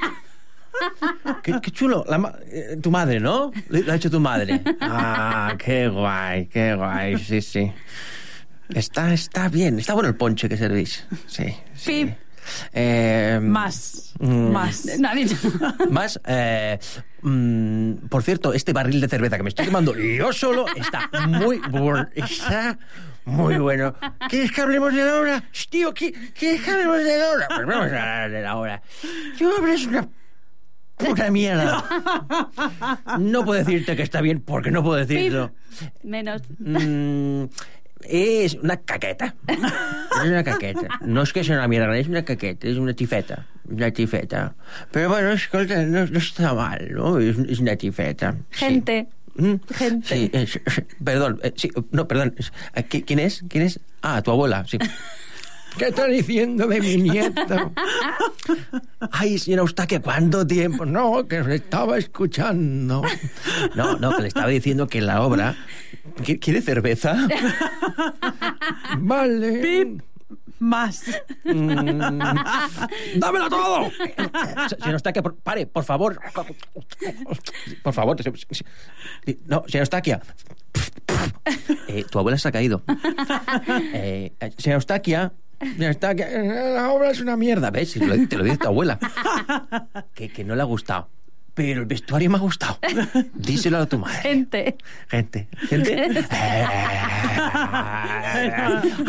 Qué, qué chulo. La ma- eh, tu madre, ¿no? Lo ha hecho tu madre. Ah, qué guay, qué guay, sí, sí. Está, está bien. Está bueno el ponche que servís. Sí. sí. Pip. Eh, Más. mm, Más. Dicho. Más, eh, mm, por cierto, este barril de cerveza que me estoy tomando yo solo está muy bueno. Está muy bueno. ¿Quieres que hablemos de la hora? Tío, ¿qui- ¿quieres que hablemos de la hora? Pues vamos a hablar de la hora. Yo hombre, es una puta mierda. No puedo decirte que está bien porque no puedo decirlo. Menos. Mm, es una caqueta. Es una caqueta. No es que sea una mierda, es una caqueta, es una tifeta. Una tifeta. Pero bueno, escolta, no, no está mal, ¿no? Es, es una tifeta. Sí. Gente. Mm, Gente. Sí, es- perdón, eh, sí, no, perdón. eh, ¿qui- ¿Quién es? ¿Quién es? Ah, tu abuela, sí. ¿Qué está diciendo de mi nieto? Ay, señora Eustaquia, ¿cuánto tiempo? No, que se estaba escuchando. No, no, que le estaba diciendo que la obra... ¿Qui- ¿Quiere cerveza? Vale. Pip. Más. Mm, ¡Dámelo todo! Eustaquia, por- pare, por favor. Por favor. No, señor Eustaquia. Eh, tu abuela se ha caído. Eh, eh, señor Eustaquia. Señor Eustaquia, eh, la obra es una mierda. ¿Ves? Te lo dice tu abuela. Que, que no le ha gustado. Pero el vestuario me ha gustado. Díselo a tu madre. Gente. Gente. Gente. Eh,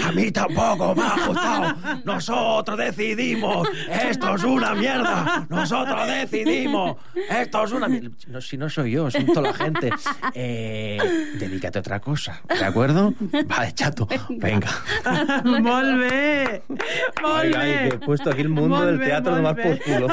a mí tampoco me ha gustado. Nosotros decidimos. Esto es una mierda. Nosotros decidimos. Esto es una mierda. No, si no soy yo, son toda la gente. Eh, dedícate a otra cosa. ¿De acuerdo? Vale, chato. Venga. Bé. que he puesto aquí el mundo del teatro nomás por culo.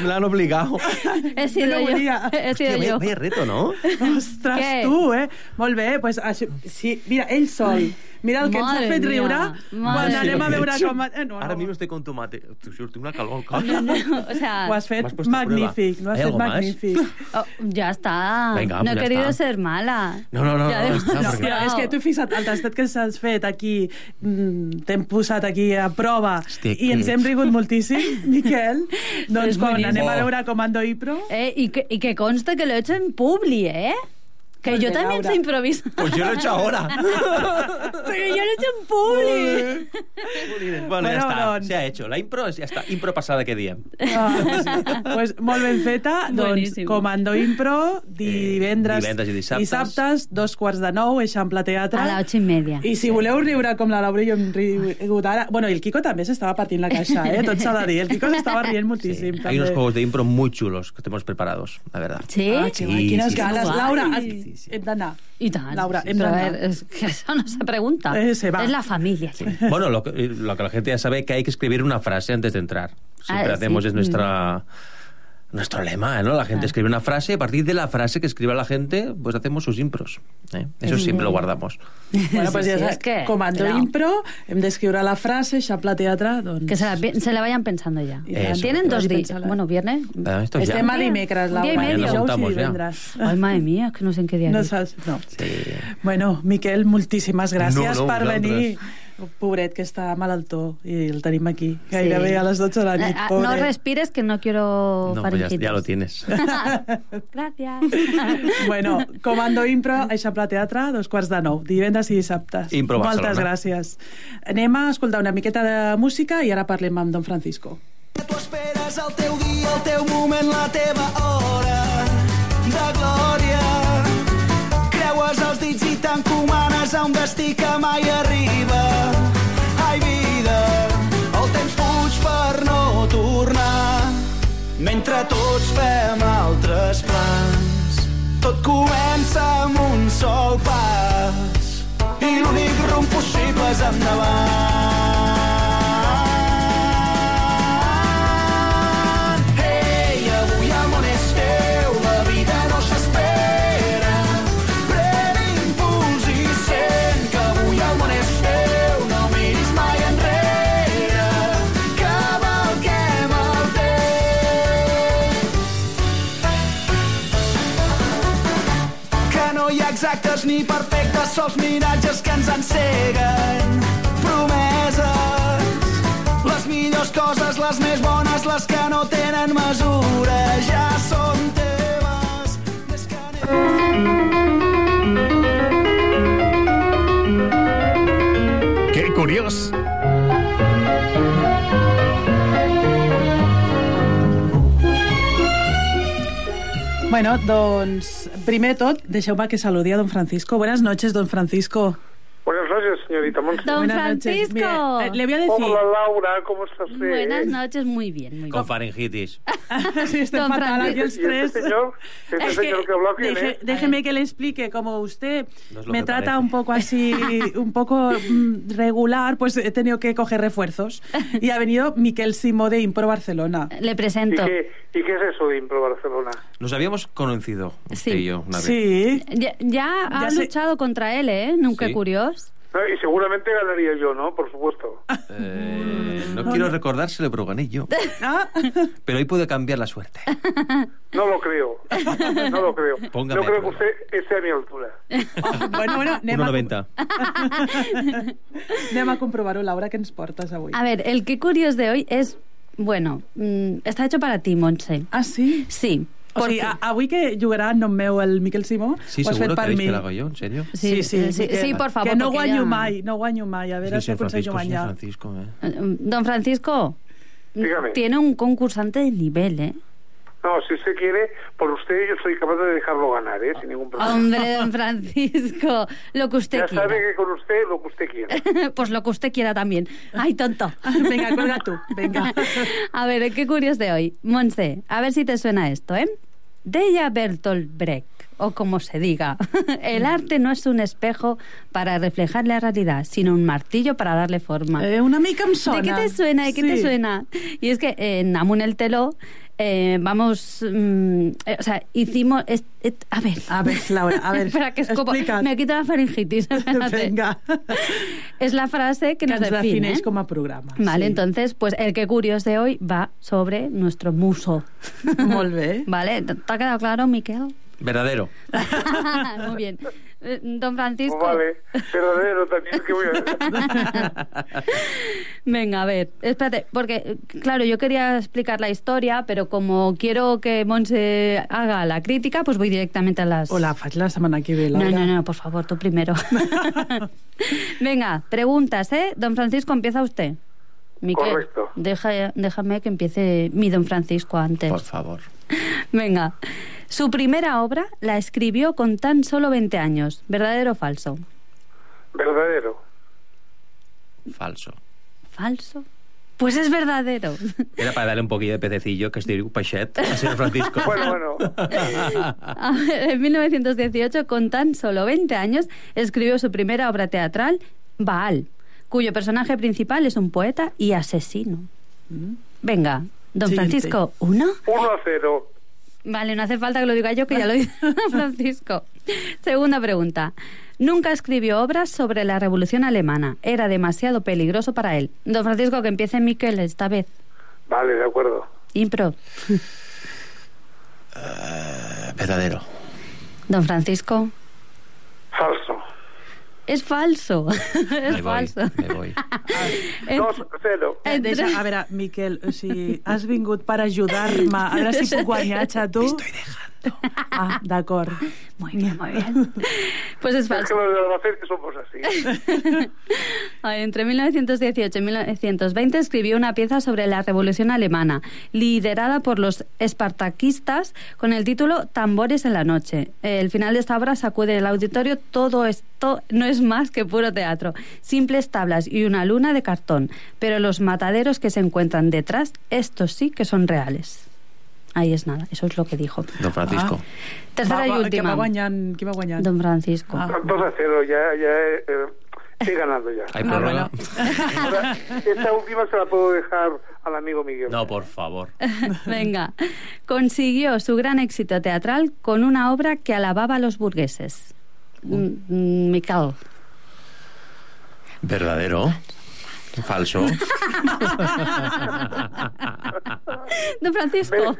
Me lo han obligado. He sido No yo. volia. He sido Hòstia, vaya, yo. vaya reto, ¿no? Ostres, Què? tu, eh? Molt bé, pues, això, sí, mira, ell sol. Mira el que ens ha Madre fet mía, riure madre quan anem a veure com... Eh, no, Ahora no. mismo estoy con tomate. Te juro, tengo una calor. No, no, o sea, Ho has fet puesto a magnífic, ho has ¿Hay fet algo más? magnífic. oh, ya está. Venga, no he pues ya querido está. ser mala. No, no, no, Ya no, està, No, perquè- mira, és que tu fixa't, el tastet que s'has fet aquí, mm, t'hem posat aquí a prova Estic- i ens hem rigut moltíssim, Miquel. Doncs És quan boníssim. anem a veure Comando Ipro... Eh, y, que, y que conste que lo he hecho en publi, ¿eh? Que Muy yo también Laura. sé improvisar. Pues yo lo he hecho ahora. Pero yo lo he hecho en publi. Bueno, Bueno, ya está. doncs. Se ha hecho. La impro ya está. Impro pasada que día. Ah, sí. pues molt ben feta. Doncs. Comando Impro, divendres, Eh, divendres i dissabtes. dissabtes, dos quarts de nou, Eixample Teatre. A las ocho y media. I si voleu riure com la Laura i jo hem rigut ara... Bueno, i el Quico també s'estava partint la caixa, eh? Tot s'ha de dir. El Quico s'estava rient moltíssim. Hay unos juegos de impro muy chulos que tenemos preparados, la verdad. ¿Sí? Ah, que guai, quines sí, ganes. sí. Laura, Guai. Has- hem d'anar. Y tal. Laura, hem Pero a d'anar. ver, es que eso no se pregunta. Eh, se va. Es la familia. Bueno, lo que, lo que la gente ya sabe es que hay que escribir una frase antes de entrar. Siempre Ah, hacemos, sí. es nuestra... Nuestro lema, ¿no? La gente Ah. escribe una frase y a partir de la frase que escriba la gente, pues hacemos sus impros. ¿eh? Eso siempre lo guardamos. Bueno, pues Sí, ja sí, és que- Comando cuidao. Impro, hem d'escriure la frase, Eixample Teatre, doncs... Que se la, se la vayan pensando ya. Eso. Tienen dos días. Bueno, viernes. Ah, esto ya. Estem a dimecres, Laura. medio. Apuntamos ja. divendres. Ay, madre mía, es que no sé en qué día. No saps? No. Sí. Bueno, Miquel, moltíssimes gràcies No, no, per vosaltres. venir. Pobret, que està malaltó, i el tenim aquí, gairebé Sí. a les 12 de la nit. ah, no pobre. respires que no quiero No, pues ya, faringitis. ya lo tienes. Gracias. Bueno, Comando Impro, Eixample Teatre, dos quarts de nou, divendres i dissabtes. Impro Moltes Barcelona. gràcies. Anem a escoltar una miqueta de música i ara parlem amb Don Francisco. Tu esperes el teu dia, el teu moment, la teva hora Dits i t'encomanes a un destí que mai arriba. Ai, vida, el temps fuig per no tornar mentre tots fem altres plans. Tot comença amb un sol pas i l'únic rumb possible és endavant. Bueno, doncs, primer tot, deixeu-me que saludi a don Francisco. Buenas noches, don Francisco. Noches, señorita Monse. Don Buenas noches. Francisco. Mire, eh, le voy a decir... Hola, Laura, ¿cómo estás? Buenas noches, muy bien, muy bien. Con faringitis. sí, estoy Don fatal aquí Francisco. el ¿Y este estrés. señor? ¿Este Es señor que habló quién deje- es? déjeme que le explique, como usted No me que trata parece. un poco así, un poco mm, regular, pues he tenido que coger refuerzos. Y ha venido Miquel Simó de Impro Barcelona. Le ¿Y presento. qué, ¿Y qué es eso de Impro Barcelona? Nos habíamos conocido, usted Sí. y yo, una vez. Sí. Ya, ya ha Ya sé- luchado contra él, ¿eh? Nunca Sí. curiós. No, y seguramente ganaría yo, ¿no? Por supuesto. Eh, no quiero recordárselo, pero gané yo. Pero hoy puede cambiar la suerte. No lo creo. No lo creo. Póngame no creo que usted esté a mi altura. bueno, bueno, anem a, 1,90. anem a comprovar-ho, Laura, que ens portes avui. A ver, el que curiós de hoy es, bueno, mm, está hecho para ti, Montse. Ah, sí? Sí. O sigui, porque- a- avui que jugarà en nom meu el Miquel Simó, Sí, ho has fet per mi. que lo haga yo, ¿en serio? Sí, sí, sí, que- sí, por favor, Que no guanyo ya- mai, no guanyo mai. A veure Sí, si aconsegueixo guanyar. Francisco, ¿eh? Eh, Don Francisco, Dígame. tiene un concursante de nivel, ¿eh? No, si usted quiere, por usted yo soy capaz de dejarlo ganar, ¿eh? Sin ningún problema. Hombre, don Francisco, lo que usted ya quiera. sabe que con usted lo que usted quiera. pues lo que usted quiera también. Ay, tonto. Venga, cuelga tú, venga. A ver, qué curioso de hoy. Monse, a ver si te suena esto, ¿eh? Deja Bertolt Brecht, o como se diga, el arte no es un espejo para reflejar la realidad, sino un martillo para darle forma. Eh, una mica em sona. ¿De qué te suena? ¿De qué te Sí. suena? Y es que en Amun el Teló eh, vamos, mm, eh, o sea, hicimos, es- et- a ver, A ver, Laura, a ver, Espera, que escopo. explica't. Me quito la faringitis. espérate. Venga. Es la frase que, Que nos ens define. defineix com a programa. Vale, sí. entonces, pues el que curios de hoy va sobre nuestro muso. Molt bé. Vale, ¿te te ha quedado claro, Miquel? Verdadero. Muy bien. Eh, Don Francisco. Pues vale, verdadero también, que voy a Venga, a ver, espérate, porque, claro, yo quería explicar la historia, pero como quiero que Monse haga la crítica, pues voy directamente a las... O la la setmana que ve, No, no, no, por favor, tú primero. Venga, preguntas, ¿eh? Don Francisco, empieza usted. Miquel, Correcto. deja- déjame que empiece mi don Francisco antes. Por favor. Venga. Su primera obra la escribió con tan solo 20 años. ¿Verdadero o falso? Verdadero. Falso. ¿Falso? Pues es verdadero. Era para darle un poquillo de pececillo, que estic peixet, al señor Francisco. Bueno, bueno. A ver, en 1918, con tan solo 20 años, escribió su primera obra teatral, Baal, cuyo personaje principal es un poeta y asesino. Venga, don Siguiente. Francisco, ¿uno? Uno a cero. Vale, no hace falta que lo diga yo, que ya lo dice don Francisco. Segunda pregunta. Nunca escribió obras sobre la Revolución Alemana. Era demasiado peligroso para él. Don Francisco, que empiece Miquel esta vez. Vale, de acuerdo. Impro. Eh, verdadero. Don Francisco. Falso. Es falso. es Me voy, falso. me voy. Dos a cero. Eh, deixa, a veure, Miquel, o sigui, has vingut per ajudar-me a veure si puc guanyar a tu? Estoy dejando. Ah, d'acord. Muy bien, muy bien. Pues es Es que falso. los de Albacete somos así. Entre 1918 y 1920 escribió una pieza sobre la Revolución Alemana, liderada por los espartaquistas con el título Tambores en la noche. El final de esta obra sacude el auditorio. Todo esto no es más que puro teatro. Simples tablas y una luna de cartón. Pero los mataderos que se encuentran detrás, estos sí que son reales. Ahí es nada, eso es lo que dijo. Don Francisco. Tercera Va- y va- Que última. va guanyant, qui va guanyant? Don Francisco. 2 a 0, ya, ya eh, he ganado ya. Hay prórroga. Ahora, esta última se la puedo dejar al amigo Miguel. No, por favor. Venga. Consiguió su gran éxito teatral con una obra que alababa a los burgueses. Mm, mm, Miquel. ¿Verdadero? ¿Falso? Don Francisco.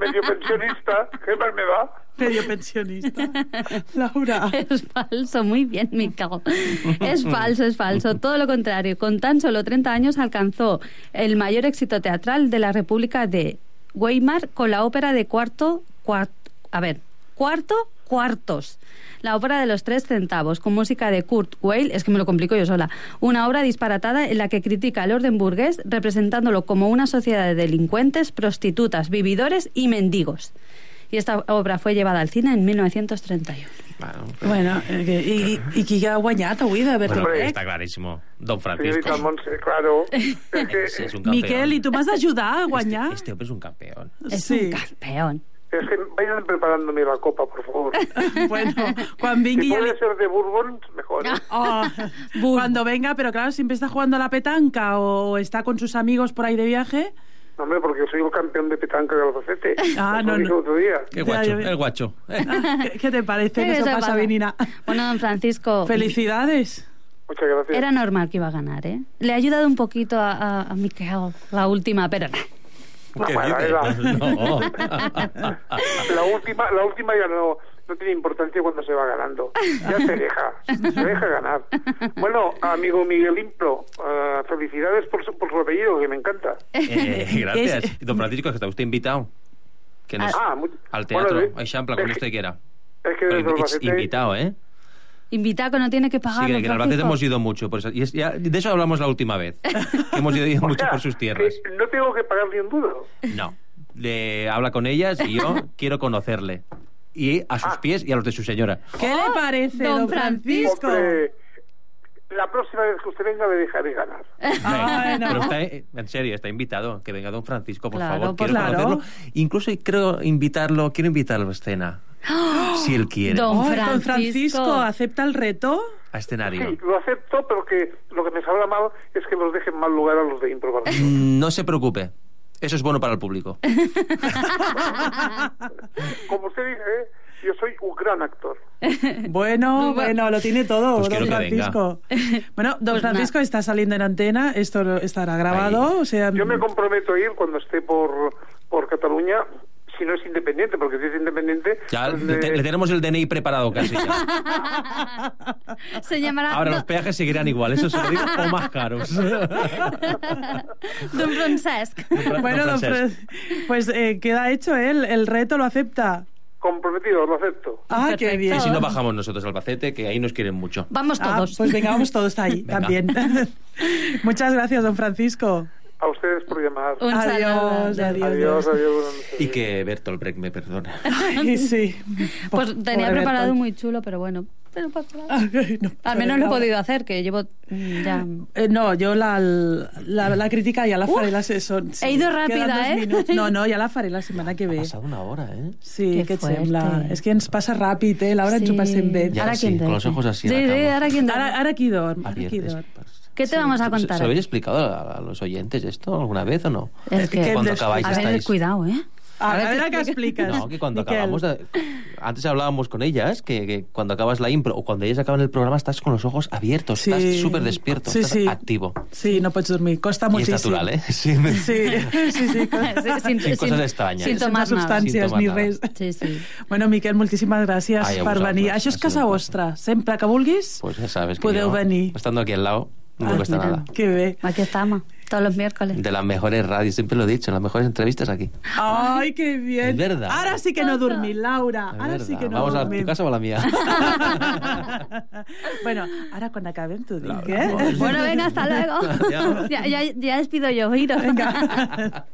Medio pensionista, ¿qué mal me va? Medio pensionista. Laura. Es falso, muy bien, Miquel. Es falso, es falso. Todo lo contrario. Con tan solo 30 años alcanzó el mayor éxito teatral de la República de Weimar con la ópera de cuarto, cuart- a ver, cuarto, cuartos. La ópera de los tres centavos, con música de Kurt Weill, es que me lo complico yo sola. Una obra disparatada en la que critica el orden burgués, representándolo como una sociedad de delincuentes, prostitutas, vividores y mendigos. Y esta obra fue llevada al cine en 1931. Bueno, eh, que- i, i qui ha guanyat avui de Bertolt Bueno, Brecht? clarísimo. Don Francisco. Monse, claro. Es que, Sí, es un campeón. Miquel, i tu m'has d'ajudar a guanyar? Este hombre es un campeón. Es Sí. un campeón. Es que vayan preparándome la copa, por favor. bueno, quan vingui Si puede ser de Bourbon, mejor. Oh, cuando venga, pero claro, siempre está jugando a la petanca o está con sus amigos por ahí de viaje. No, hombre, porque soy el campeón de petanca de Albacete. Ah, no, no. otro día. Qué guacho, el guacho. ¿Qué, qué te parece que ¿Qué eso se pasa, pasa? Benina? Bueno, don Francisco. Felicidades. Muchas gracias. Era normal que iba a ganar, ¿eh? Le ha ayudado un poquito a, a, a Miquel, la última, pero no. ¿Qué Bueno, dices? era- No. La última, la última ya no, no tiene importancia cuando se va ganando. Ya se deja, se deja ganar. Bueno, amigo Miguel Impro, eh, felicidades por su, por su apellido, que me encanta. Eh, gracias. Don Francisco, que está usted invitado. Que nos- Ah, muy- al teatro, bueno, a Eixample, cuando usted quiera. Es que Pero invitado, ¿eh? Invita que no tiene que pagar. Sí, que, en Albacete hemos ido mucho. Por eso, y es- ya- de eso hablamos la última vez. Que hemos ido mucho sea, por sus tierras. que no tengo que pagar ni un duro. No. Le habla con ellas y yo quiero conocerle. Y a sus pies y a los de su señora. ¿Qué le parece, don don Francisco? Hombre, la próxima vez que usted venga le dejaré ganar. Bueno. Pero está, en serio, está invitado. Que venga don Francisco, por Claro, favor. pues Quiero claro. conocerlo. Incluso creo invitarlo, quiero invitarlo a escena. Si él quiere. Don Ay, Francisco. don Francisco, ¿acepta el reto? A escenario. Sí, lo acepto, pero que lo que me sabrá mal es que los dejen mal lugar a los de improbar. Mm, No se preocupe. Eso es bueno para el público. Como usted dice, ¿eh? yo soy un gran actor. Bueno, bueno, lo tiene todo, Pues don. Francisco. Bueno, don Pues Francisco está saliendo en antena, esto lo- estará grabado, o sea... Yo me comprometo a ir cuando esté por, por Cataluña, si no es independiente, porque si es independiente... Ya pues, le, te- le tenemos el DNI preparado casi. ya. Se llamará Ahora los peajes seguirán igual, eso se lo digo, o más caros. don Francesc. Bueno, don Francesc. Fran- pues eh, queda hecho, ¿eh? El, el reto lo acepta. Comprometido, lo acepto. Ah, qué bien. Y si no bajamos nosotros al Albacete, que ahí nos quieren mucho. Vamos Ah, todos. pues venga, vamos todos ahí también. Muchas gracias, don Francisco. A ustedes por llamar. Un. Adiós, adiós. Adiós, adiós. Y que Bertolt Brecht me perdone. Ay, sí. Pues tenía preparado Bertolt. muy chulo, pero bueno. Pero Al menos lo he podido hacer, que llevo mm, ya... Eh, no, yo la, la, la crítica ya la faré la son, he ido rápida, eh? No, no, ja la faré la setmana que Ha ve. pasado una hora, ¿eh? Sí, Que sembla? És que ens passa ràpid, eh? Laura, ens ho Sí. passem bé. Ya Ahora sí, quién con los duerme. ojos así Sí, sí, cama. ahora quién duerme. Ara, ara qui dorm? Ara qui dorm? ¿Qué te vamos a ¿Se, contar? se lo habéis explicado a, a los oyentes esto alguna vez o no? Es que, que cuando acabáis a ver, estáis... cuidado, ¿eh? A, a, ver, veure què expliques. No, que cuando Miquel. acabamos de... Antes hablábamos con ellas que, que cuando acabas la impro o cuando ellas acaban el programa estás con los ojos abiertos, Sí. estás súper despierto, Sí, estás sí. activo. Sí, no pots dormir. Costa Y es natural, ¿eh? Sí, Sí, sí, sí. sin, Sin cosas extrañas. Sin tomar substàncies Sin ni res. Sí, sí. Bueno, Miquel, moltíssimes gràcies Ai, per venir. Això és casa vostra. Sempre que vulguis, Pues ya sabes que podeu venir. estando aquí al lado, no Ah, me cuesta mira. nada. Que bé. Aquí estamos, todos los miércoles. De las mejores radios, siempre lo he dicho, las mejores entrevistas aquí. Ai, que bien. Es verdad. Ara sí que no dormir, Laura. Es Ara verdad. sí que no Vamos a dormim. tu casa o a la mía. bueno, ara quan acabem t'ho dic, Laura, eh? Bueno, venga, hasta luego. Ya, ya, ya despido yo, Giro. Vinga.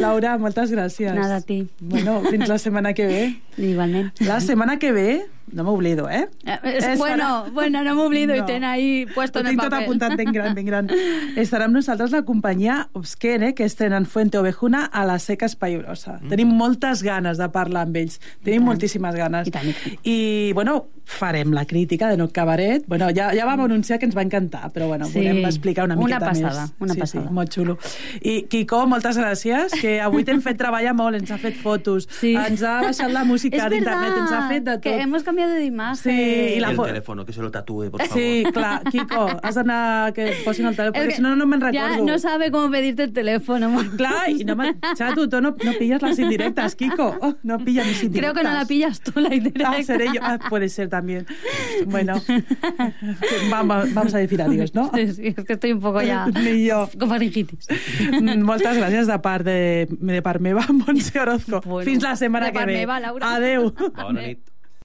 Laura, moltes gràcies. Nada, a ti. Bueno, fins la setmana que ve. Igualmente. La setmana que ve, no m'oblido, eh? Eh, es- Estarà- bueno, bueno, no y No. ten ahí puesto Ho en el tinc tot apuntat ben gran, ben gran. Estarà amb nosaltres la la companyia Obsquene, que estrenen Fuente Ovejuna a la Seca Espairosa. Mm. Tenim moltes ganes de parlar amb ells. Tenim moltíssimes ganes. I, tant, i, tant. I, bueno, farem la crítica de Noc Cabaret. Bueno, ja, ja vam anunciar que ens va encantar, però bueno, Sí. volem explicar una Una miqueta passada, més. una sí, passada. Sí, molt xulo. I, Quico, moltes gràcies, que avui t'hem fet treballar molt, ens ha fet fotos, Sí. ens ha baixat la música d'internet, ens ha fet de tot. que hemos cambiado de imagen. Sí, i la el fo- teléfono, que se lo tatúe, por favor. Sí, clar, Quico, has d'anar que posin el telèfon, perquè si no, no me'n recordo. no sabe cómo pedirte el teléfono. Clar, i no me... Xato, tu no, no pillas las indirectas, Kiko. Oh, no pillas mis indirectas. Creo que no la pillas tú la indirecta. Ah, seré yo. Ah, puede ser también. Bueno, vamos, vamos a decir adiós, ¿no? Sí, sí, es que estoy un poco ya... Ni jo. Con faringitis. Mm, Moltes gràcies de part, de, de part meva, Montse Orozco. Bueno, Fins la setmana de que ve. meva, Laura. Adeu. Bona nit.